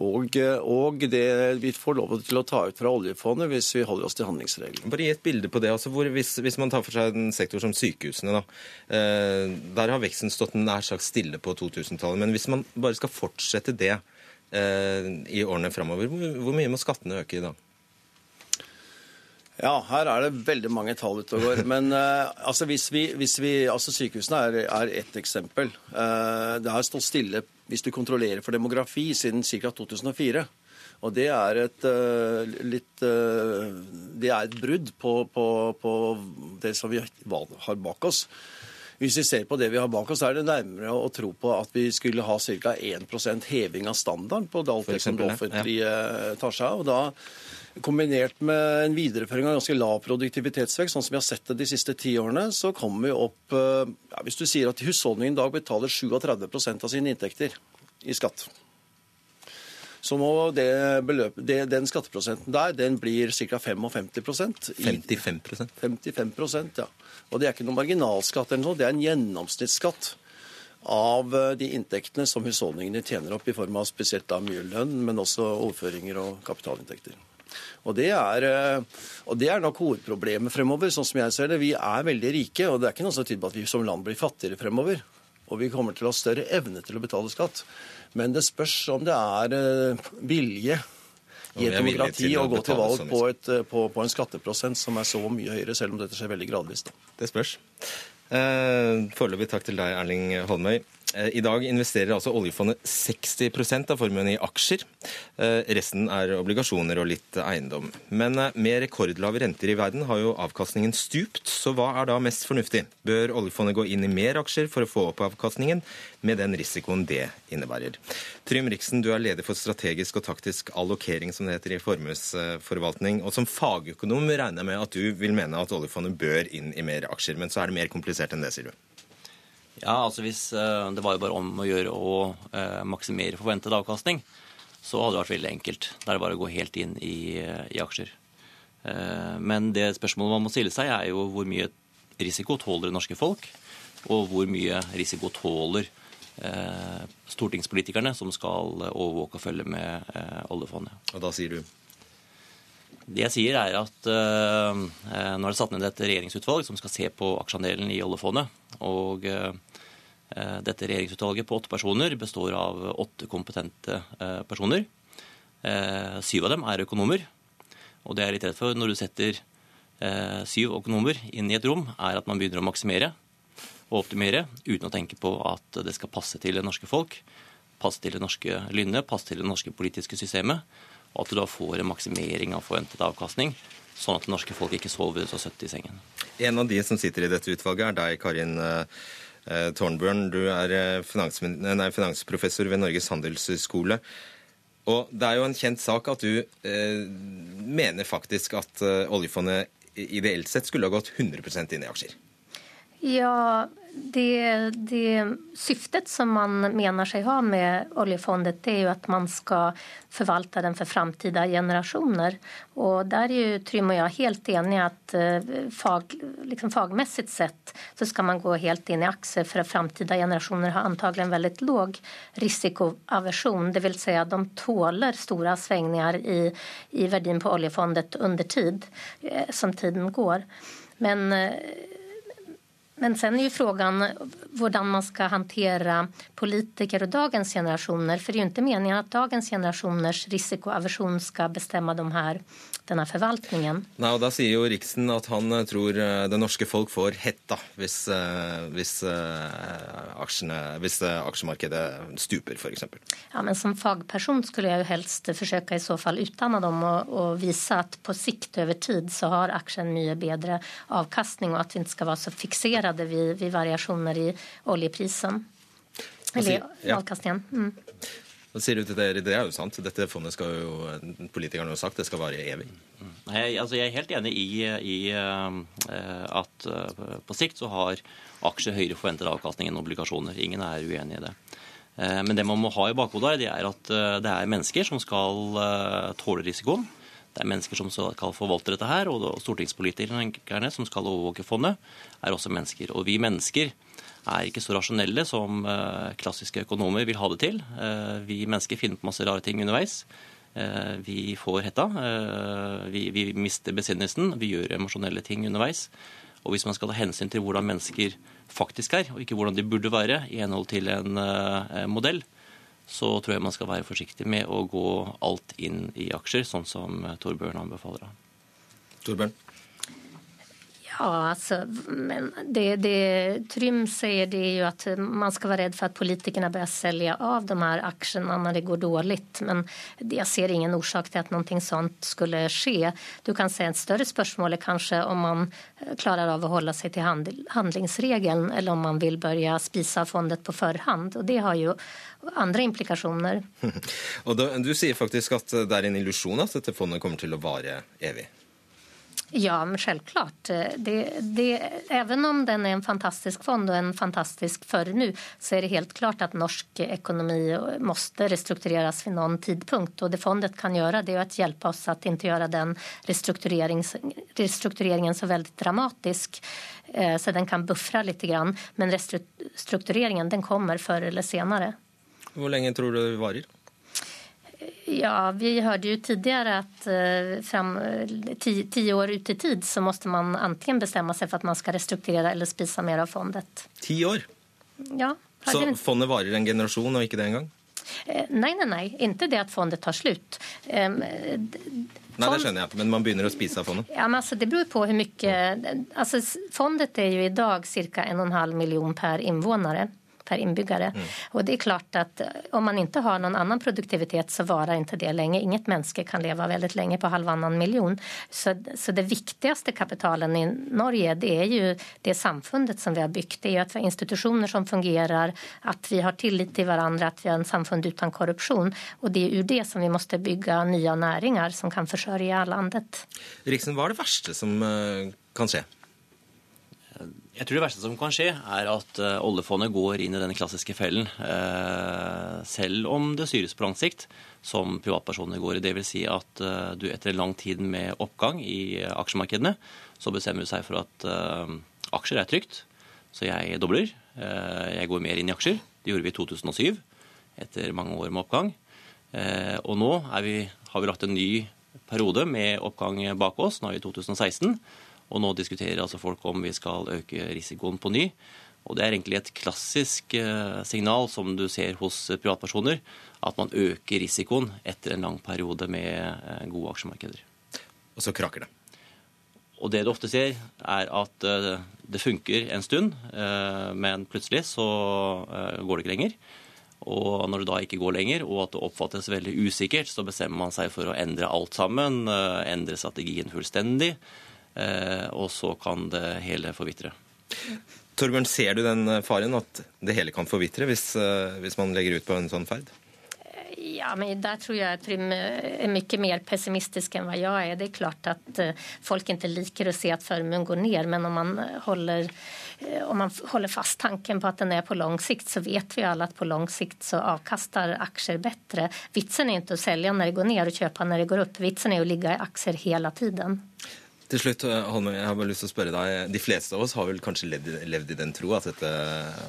Og, og, det vi får lov til å ta ut fra oljefondet hvis vi holder oss til handlingsregelen. Bare gi et bilde på det. Altså hvor, hvis, hvis, man tar for seg en sektor som sykehusene, da, eh, der har veksten stått nær sagt stille på 2000-tallet. Men hvis man bare skal fortsette det eh, i årene framover, hvor, hvor mye må skattene øke i dag? Ja, her er det veldig mange tall ute og går. Men uh, altså, hvis vi, hvis vi, altså sykehusene er, er ett eksempel. Uh, det har stått stille hvis du kontrollerer for demografi siden ca. 2004. Og det er et uh, litt Det er et brudd på, på, på, det som vi har bak oss. Hvis vi ser på det vi har bak oss, er det nærmere å tro på at vi skulle ha ca. 1% heving av standarden på alt det som det offentlige ja. tar seg av. Og da kombinert med en videreføring av ganske lav produktivitetsvekst, sånn som vi har sett det de siste ti årene, så kommer vi opp eh, ja, Hvis du sier at husholdningen i dag betaler 37% av sine inntekter i skatt, så må det beløp, det, den skatteprosenten der den blir ca. 55 55% 55% ja. Og det er ikke noe marginalskatt, eller noe, det er en gjennomsnittsskatt av eh, de inntektene som husholdningene tjener opp i form av spesielt da mye lønn, men også overføringer og kapitalinntekter. Og det, er, eh, og det er nok hovedproblemet fremover, sånn som jeg ser det. Vi er veldig rike, og det er ikke noe som tyder på at vi som land blir fattigere fremover. Og vi kommer til å ha større evne til å betale skatt. Men det spørs om det er eh, vilje i et demokrati å gå til valg på, et, eh, på, på, en skatteprosent som er så mye høyere, selv om dette skjer veldig gradvis. Da. Det spørs. Eh, Foreløpig takk til deg, Erling Holmøy. Eh, I dag investerer altså oljefondet 60% av formuen i aksjer. Eh, resten er obligasjoner og litt eiendom. Men eh, med rekordlave renter i verden har jo avkastningen stupt, så hva er da mest fornuftig? Bør oljefondet gå inn i mer aksjer for å få opp avkastningen, med den risikoen det innebærer? Trym Riksen, du er leder for strategisk og taktisk allokering, som det heter i formuesforvaltning. Og som fagøkonom regner jeg med at du vil mene at oljefondet bør inn i mer aksjer, men så er det mer komplisert enn det, sier du? Ja, altså hvis uh, Det var jo bare om å gjøre å uh, maksimere forventet avkastning. Så hadde det vært veldig enkelt. Da er det bare å gå helt inn i, uh, i aksjer. men det spørsmålet man må stille seg, er jo hvor mye risiko tåler det norske folk? Og hvor mye risiko tåler stortingspolitikerne som skal overvåke og følge med oljefondet? Og da sier du? Det jeg sier er at uh, Nå er det satt ned et regjeringsutvalg som skal se på aksjeandelen i oljefondet. Og uh, dette regjeringsutvalget på åtte personer består av åtte kompetente uh, personer. syv av dem er økonomer. Og det jeg er litt redd for når du setter syv økonomer inn i et rom, er at man begynner å maksimere og optimere uten å tenke på at det skal passe til det norske folk, passe til det norske lynnet, passe til det norske politiske systemet og at du da får en maksimering av forventet avkastning, sånn at det norske folk ikke sover så søtt i sengen. En av de som sitter i dette utvalget, er deg, Karin eh, eh Tårnbjørn. Du er eh, finans, nei, finansprofessor ved Norges handelshøyskole. Og det er jo en kjent sak at du eh, mener faktisk at eh, oljefondet ideelt sett skulle ha gått 100 inn i aksjer. Ja, det, det, syftet som man mener seg ha med oljefondet, det er jo at man skal forvalte den for framtida generasjoner. Og der er jo Trym og jeg helt enige at eh, fag, liksom fagmessig sett så skal man gå helt inn i aksjer, for framtida generasjoner har antagelig en veldig låg risikoaversjon. Vil si at de tåler store svingninger i, i verdien på oljefondet under tid, eh, som tiden går. Men eh, men sen är ju frågan hvordan man skal hantera politiker og dagens generationer. For det er jo ikke meningen at dagens generationers risikoaversion skal bestemme de här denne forvaltningen. Nei, og Da sier jo Riksen at han eh, tror eh, det norske folk får hetta hvis, eh, hvis, aksjene, hvis aksjemarkedet stuper, f.eks. Ja, men som fagperson skulle jeg jo helst forsøke i så fall utdanne dem og, og vise at på sikt over tid så har aksjen mye bedre avkastning, og at vi ikke skal være så fikserte ved, ved variasjoner i oljeprisen. Eller ja. avkastningen. Mm. Hva sier du til det? Det er jo sant. Dette fondet skal jo politikerne har sagt det skal vare evig. Jeg, altså jeg er helt enig i, i uh, at uh, på sikt så har aksjer høyere forventet avkastning enn obligasjoner. Ingen er uenig i det. Uh, men det man må ha i bakhodet, det er at det er mennesker som skal tåle risikoen. Det er mennesker som skal forvalte dette her, og stortingspolitikerne som skal overvåke fondet, er også mennesker. Og vi mennesker er ikke så rasjonelle som eh, klassiske økonomer vil ha det til. Eh, vi mennesker finner på masse rare ting underveis. Eh, vi får hetta. Vi, vi mister besinnelsen. Vi gjør emosjonelle ting underveis. Og hvis man skal ta hensyn til hvordan mennesker faktisk er, og ikke hvordan de burde være i henhold til en modell, så tror jeg man skal være forsiktig med å gå alt inn i aksjer, sånn som Torbjørn anbefaler. Torbjørn? Ja, alltså, men det, det Trym säger det är ju att man ska vara rädd för att politikerna börjar sälja av de här aktierna när det går dåligt. Men jag ser ingen orsak till att någonting sånt skulle ske. Du kan säga ett större spörsmål är kanske om man klarar av att hålla sig till handlingsregeln eller om man vill börja spisa fondet på förhand. Och det har ju andre implikasjoner. Og da, Du sier faktisk at det er en illusjon at dette fondet kommer til å vare evig? Ja, men självklart. Det, om den är en fantastisk fond och en fantastisk före nu så är det helt klart att norsk ekonomi måste restruktureras vid någon tidpunkt. Och det fondet kan göra det är att hjälpa oss att inte göra den restruktureringen så väldigt dramatisk eh, så den kan buffra grann. Men restruktureringen den kommer förr eller senere. Hvor lenge tror du det varer? Ja, vi hørte jo tidligere at eh, fram tio, tio, år ut i tid så måste man antingen bestemme seg for at man skal restrukturere eller spise mer av fondet. Ti år? Ja. Så fondet varer en generasjon og ikke det engang? Eh, nei, nei, nei. Ikke det at fondet tar slutt. Um, Nei, det skjønner jeg, men man begynner å spise av fondet? Ja, men altså, Det beror på hvor mye altså, Fondet er jo i dag ca. 1,5 million per innvånere per innbyggere. Mm. Og det er klart at eh, om man ikke har noen annen produktivitet, så varer ikke det lenge. Inget menneske kan leve veldig lenge på halvannen million. Så, så det viktigste kapitalen i Norge, det er jo det samfunnet som vi har bygd. Det er jo at vi har institusjoner som fungerer, at vi har tillit til hverandre, at vi har en samfunn uten korrupsjon. Og det er jo det som vi må bygge nye næringer som kan forsørge landet. Riksen, hva er det verste som eh, kan skje? Jeg tror det verste som kan skje, er at uh, oljefondet går inn i den klassiske fellen. Uh, selv om det styres på lang sikt, som privatpersoner går i. Dvs. Si at uh, du etter en lang tid med oppgang i aksjemarkedene, så bestemmer du seg for at aksjer er trygt. Så jeg dobler. jeg går mer inn i aksjer. Det gjorde vi i 2007, etter mange år med oppgang. og nå vi, har vi lagt en ny periode med oppgang bak oss, nå i 2016. Og nå diskuterer altså folk om vi skal øke risikoen på ny. Og det er egentlig et klassisk eh, signal som du ser hos privatpersoner, at man øker risikoen etter en lang periode med eh, gode aksjemarkeder. Og så kraker det. Og det du ofte ser, er at eh, det funker en stund, men plutselig så går det ikke lenger. Og når det da ikke går lenger, og at det oppfattes veldig usikkert, så bestemmer man seg for å endre alt sammen, endre strategien fullstendig, og så kan det hele forvitre. Torbjørn, ser du den faren at det hele kan forvitre hvis, hvis man legger ut på en sånn ferd? Ja, men der tror jeg Trym er mye mer pessimistisk enn hva jeg er. Det er klart at folk ikke liker å se at formuen går ned, men om man holder, om man holder fast tanken på at den er på lang sikt, så vet vi alle at på lang sikt så avkaster aksjer bedre. Vitsen er ikke å selge når det går ned og kjøpe når det går opp. Vitsen er å ligge i aksjer hele tiden. Til slutt, Holme, jeg har bare lyst til å spørre deg. De fleste av oss har vel kanskje levd, levd i den tro at dette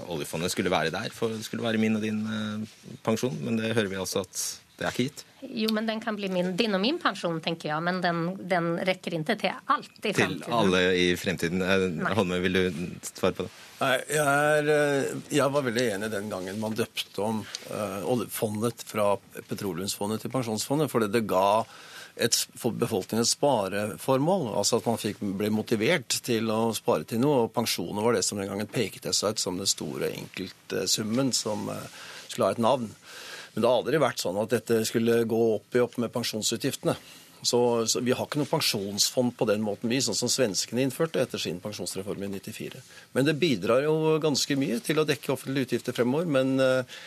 oljefondet skulle være der, for det skulle være min og din eh, pensjon, men det hører vi altså at det er ikke gitt. Jo, men den kan bli min, din og min pensjon, tenker jeg, men den, den rekker ikke til alt i fremtiden. Til alle i fremtiden. Nei. Holme, vil du svare på det? Nei, jeg, er, jeg, var veldig enig den gangen man døpte om uh, oljefondet fra petroleumsfondet til pensjonsfondet, fordi det ga et, for befolkningen spareformål. Altså at man fikk, ble motivert til å spare til noe. Og pensjoner var det som den gangen pekte seg ut som den store enkeltsummen som eh, skulle ha et navn. Men det har aldri vært sånn at dette skulle gå opp i opp med pensjonsutgiftene. Så, så, Vi har ikke noe pensjonsfond på den måten vi, sånn som svenskene innførte etter sin pensjonsreform i 94. Men det bidrar jo ganske mye til å dekke offentlige utgifter fremover. Men uh,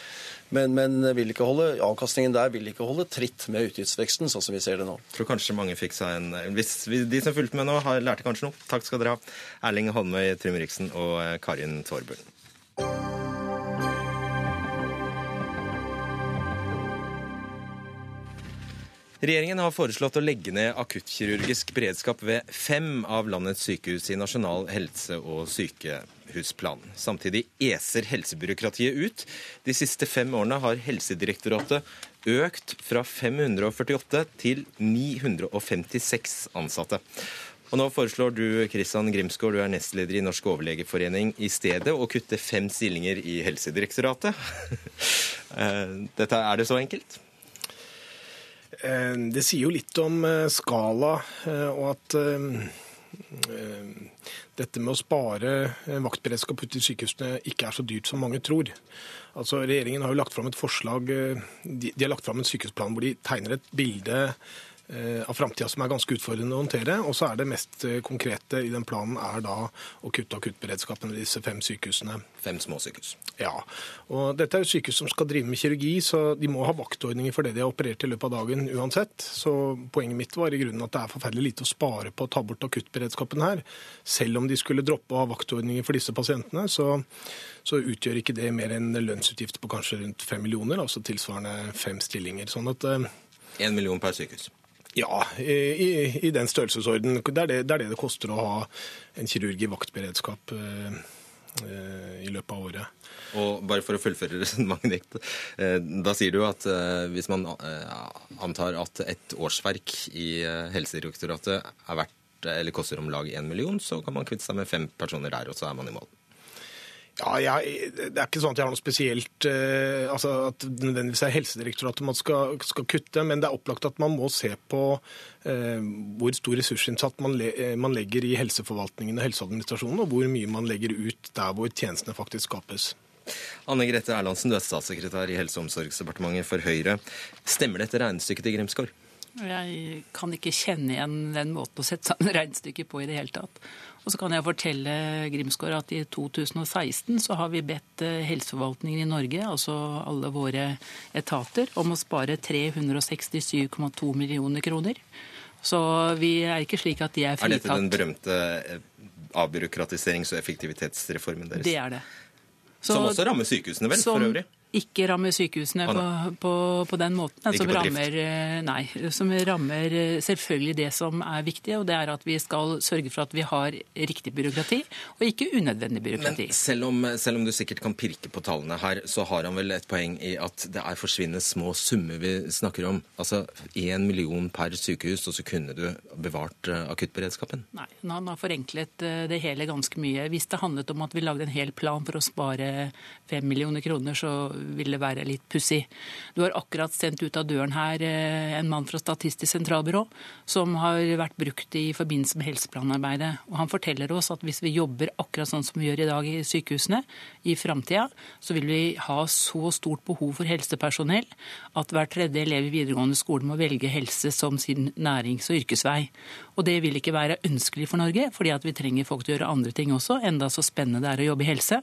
men, men holde, avkastningen der vil ikke holde tritt med utgiftsveksten, sånn som vi ser det nå. Jeg tror kanskje mange fikk seg en Hvis de som fulgte med nå, har lærte kanskje noe. Takk skal dere ha. Erling Holmøy, Trym Riksen og eh, Karin Tvorbøl. Regjeringen har foreslått å legge ned akuttkirurgisk beredskap ved fem av landets sykehus i Nasjonal helse- og sykehusplan. Samtidig eser helsebyråkratiet ut. De siste fem årene har Helsedirektoratet økt fra 548 til 956 ansatte. Og nå foreslår du Kristian Grimsgaard, du er nestleder i Norsk overlegeforening, i stedet å kutte fem stillinger i Helsedirektoratet. Eh, dette, er det så enkelt? Eh, det sier jo litt om eh, skala, og at dette med å spare vaktberedskap ute i sykehusene ikke er så dyrt som mange tror. Altså, regjeringen har jo lagt fram et forslag, de, har lagt fram en sykehusplan hvor de tegner et bilde Eh, av framtida som er ganske utfordrende å håndtere. Og så er det mest eh, konkrete i den planen er da å kutte akuttberedskapen ved disse fem sykehusene. Fem små sykehus. Ja. Og dette er jo sykehus som skal drive med kirurgi, så de må ha vaktordninger for det de har operert i løpet av dagen uansett. Så poenget mitt var i grunnen at det er forferdelig lite å spare på å ta bort akuttberedskapen her. Selv om de skulle droppe å ha vaktordninger for disse pasientene, så, så utgjør ikke det mer enn lønnsutgifter på kanskje rundt fem millioner, altså tilsvarende fem stillinger. Sånn at Én eh, million per sykehus. Ja, i, i den størrelsesorden. Det er det, det er det, det koster å ha en kirurg i vaktberedskap eh, eh, i løpet av året. Og bare for å fullføre resonnementet ditt. Eh, da sier du at hvis man antar at et årsverk i Helsedirektoratet er verdt, eller koster om lag én million, så kan man kvitte seg med fem personer der, og så er man i mål. Ja, jeg, Det er ikke sånn at jeg har noe spesielt eh, altså At det nødvendigvis er Helsedirektoratet man skal, skal, kutte, men det er opplagt at man må se på eh, hvor stor ressursinnsats man, le, eh, man, legger i helseforvaltningen og helseadministrasjonen, og hvor mye man legger ut der hvor tjenestene faktisk skapes. Anne Grete Erlandsen, du er statssekretær i Helse- og omsorgsdepartementet for Høyre. Stemmer dette regnestykket til Grimsgaard? Jeg kan ikke kjenne igjen den måten å sette sammen regnestykket på i det hele tatt. Og så kan jeg fortelle Grimsgaard at i 2016 så har vi bedt eh, helseforvaltningen i Norge, altså alle våre etater, om å spare 367,2 millioner kroner. Så vi er ikke slik at de er fritatt. Er dette den berømte eh, avbyråkratiserings- og effektivitetsreformen deres? Det er det. Så, som også rammer sykehusene, vel, som, for øvrig? Ikke ramme sykehusene på, på, på, den måten. Som rammer, eh, nei, som rammer eh, selvfølgelig det som er viktig, og det er at vi skal sørge for at vi har riktig byråkrati, og ikke unødvendig byråkrati. Men selv om, selv om du sikkert kan pirke på tallene her, så har han vel et poeng i at det er forsvinnende små summer vi snakker om. Altså én million per sykehus, og så kunne du bevart eh, akuttberedskapen? Nei, han har forenklet det hele ganske mye. Hvis det handlet om at vi lagde en hel plan for å spare fem millioner kroner, så vil det være litt pussig. Du har akkurat sendt ut av døren her eh, en mann fra Statistisk sentralbyrå som har vært brukt i forbindelse med helseplanarbeidet. Og han forteller oss at hvis vi jobber akkurat sånn som vi gjør i dag i sykehusene, i framtida, så vil vi ha så stort behov for helsepersonell at hver tredje elev i videregående skole må velge helse som sin nærings- og yrkesvei. Og det vil ikke være ønskelig for Norge, fordi at vi trenger folk til å gjøre andre ting også, enda så spennende det er å jobbe i helse.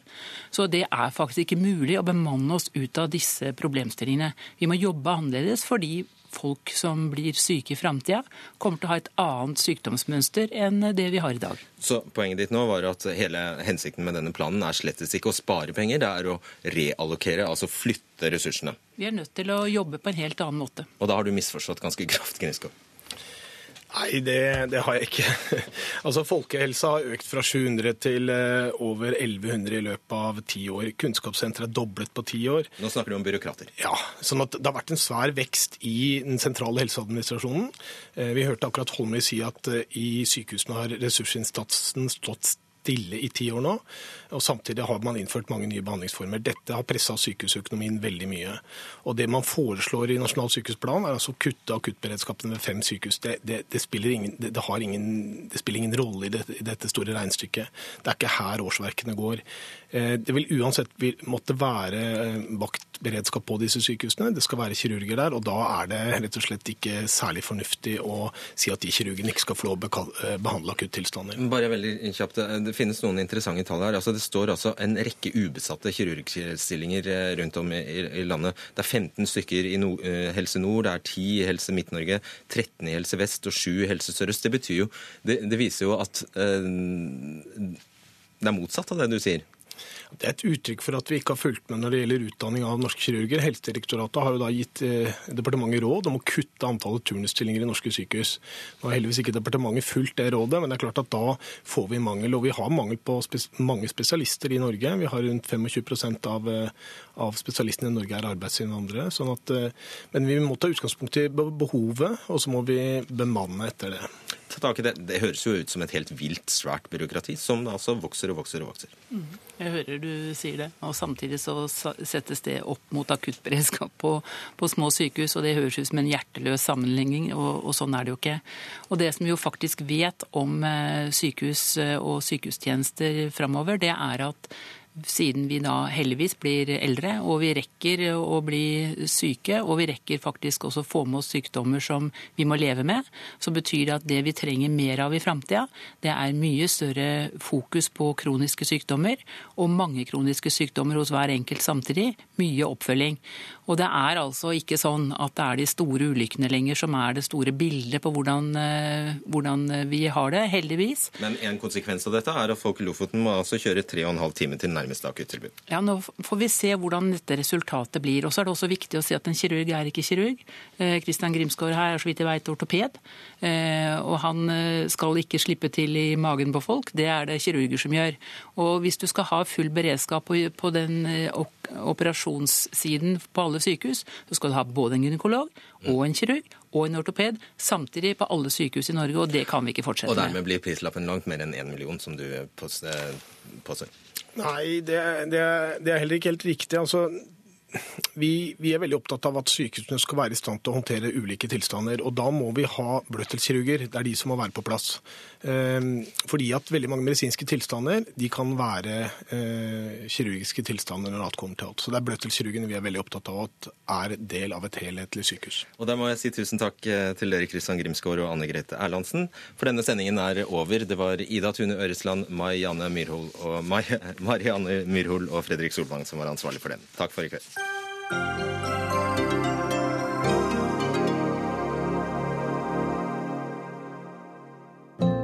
Så det er faktisk ikke mulig å bemanne oss ut av disse problemstillingene. Vi må jobbe annerledes fordi folk som blir syke i framtida, kommer til å ha et annet sykdomsmønster enn det vi har i dag. Så poenget ditt nå var at hele hensikten med denne planen er slettes ikke å spare penger, det er å reallokere, altså flytte ressursene? Vi er nødt til å jobbe på en helt annen måte. Og da har du misforstått ganske kraftig, Gniskov? Nei, det, det, har jeg ikke. altså, Folkehelsa har økt fra 700 til uh, over 1100 i løpet av ti år. Kunnskapssenteret er doblet på ti år. Nå snakker du om byråkrater. Ja. sånn at Det har vært en svær vekst i den sentrale helseadministrasjonen. Uh, vi hørte akkurat Holmøy si at uh, i sykehusene har ressursinnsatsen stått stille i ti år nå. Og samtidig har man innført mange nye behandlingsformer. Dette har pressa sykehusøkonomien veldig mye. Og det man foreslår i Nasjonal sykehusplan, er altså å kutte akuttberedskapen ved fem sykehus. Det, det, det spiller, ingen, ingen, det spiller ingen rolle i, i, dette store regnestykket. Det er ikke her årsverkene går. Eh, det vil uansett måtte være eh, vaktberedskap på disse sykehusene. Det skal være kirurger der, og da er det rett og slett ikke særlig fornuftig å si at de kirurgene ikke skal få lov å eh, behandle akuttilstander. Bare veldig kjapt, Det finnes noen interessante tall her. Altså, det står altså en rekke ubesatte kirurgstillinger rundt om i, landet. Det er 15 stykker i Helse Nord, det er 10 i Helse Midt-Norge, 13 i Helse Vest og 7 i Helse Sør-Øst. Det det, det, viser jo at øh, det er motsatt av det du sier. Det er et uttrykk for at vi ikke har fulgt med når det gjelder utdanning av norske kirurger. Helsedirektoratet har jo da gitt eh, departementet råd om å kutte antallet turnusstillinger i norske sykehus. Nå har heldigvis ikke departementet fulgt det rådet, men det er klart at da får vi mangel. Og vi har mangel på spes mange spesialister i Norge. Vi har rundt 25 av, eh, av spesialistene i Norge er arbeidsinnvandrere. Sånn eh, men vi må ta utgangspunkt i behovet, og så må vi bemanne etter det. Det, det høres jo ut som et helt vilt svært byråkrati, som altså vokser og vokser og vokser. Mm. Jeg hører du sier det. Og samtidig så settes det opp mot akuttberedskap på, på små sykehus, og det høres ut som en hjerteløs sammenligning, og, og, sånn er det jo ikke. Og det som vi jo faktisk vet om eh, sykehus eh, og sykehustjenester framover, det er at siden vi da heldigvis blir eldre, og vi rekker å bli syke, og vi rekker faktisk også å få med oss sykdommer som vi må leve med, så betyr det at det vi trenger mer av i framtida, det er mye større fokus på kroniske sykdommer, og mange kroniske sykdommer hos hver enkelt samtidig. Mye oppfølging. Og det er altså ikke sånn at det er de store ulykkene lenger som er det store bildet på hvordan, eh, hvordan vi har det, heldigvis. Men en konsekvens av dette er at folk i Lofoten må altså kjøre tre og en halv time til nærmeste akuttilbud. Ja, nå får vi se hvordan dette resultatet blir. Og så er det også viktig å si at en kirurg er ikke kirurg. Kristian eh, Grimsgaard her er så vidt jeg vet ortoped. Eh, og han skal ikke slippe til i magen på folk. Det er det kirurger som gjør. Og hvis du skal ha full beredskap på den operasjonssiden på alle sykehus, så skal du ha både en gynekolog og en kirurg og en ortoped samtidig på alle sykehus i Norge, og det kan vi ikke fortsette med. Og dermed blir prislappen langt mer enn én million, som du påstår? Nei, det, det, det, er heller ikke helt riktig. Altså, vi, vi, er veldig opptatt av at sykehusene skal være i stand til å håndtere ulike tilstander. og Da må vi ha bløtdelskirurger. Det er de som må være på plass. Ehm, fordi at veldig mange medisinske tilstander de kan være eh, kirurgiske tilstander når alt kommer til alt. Så det er bløttelskirurgen vi er veldig opptatt av at er del av et helhetlig sykehus. Og Da må jeg si tusen takk eh, til dere Kristian Grimsgaard og Anne Grete Erlandsen. For denne sendingen er over. Det var Ida Tune Øresland, Marianne Myrhol og Marianne Myrhol og Fredrik Solvang som var ansvarlig for den. Takk for i kveld.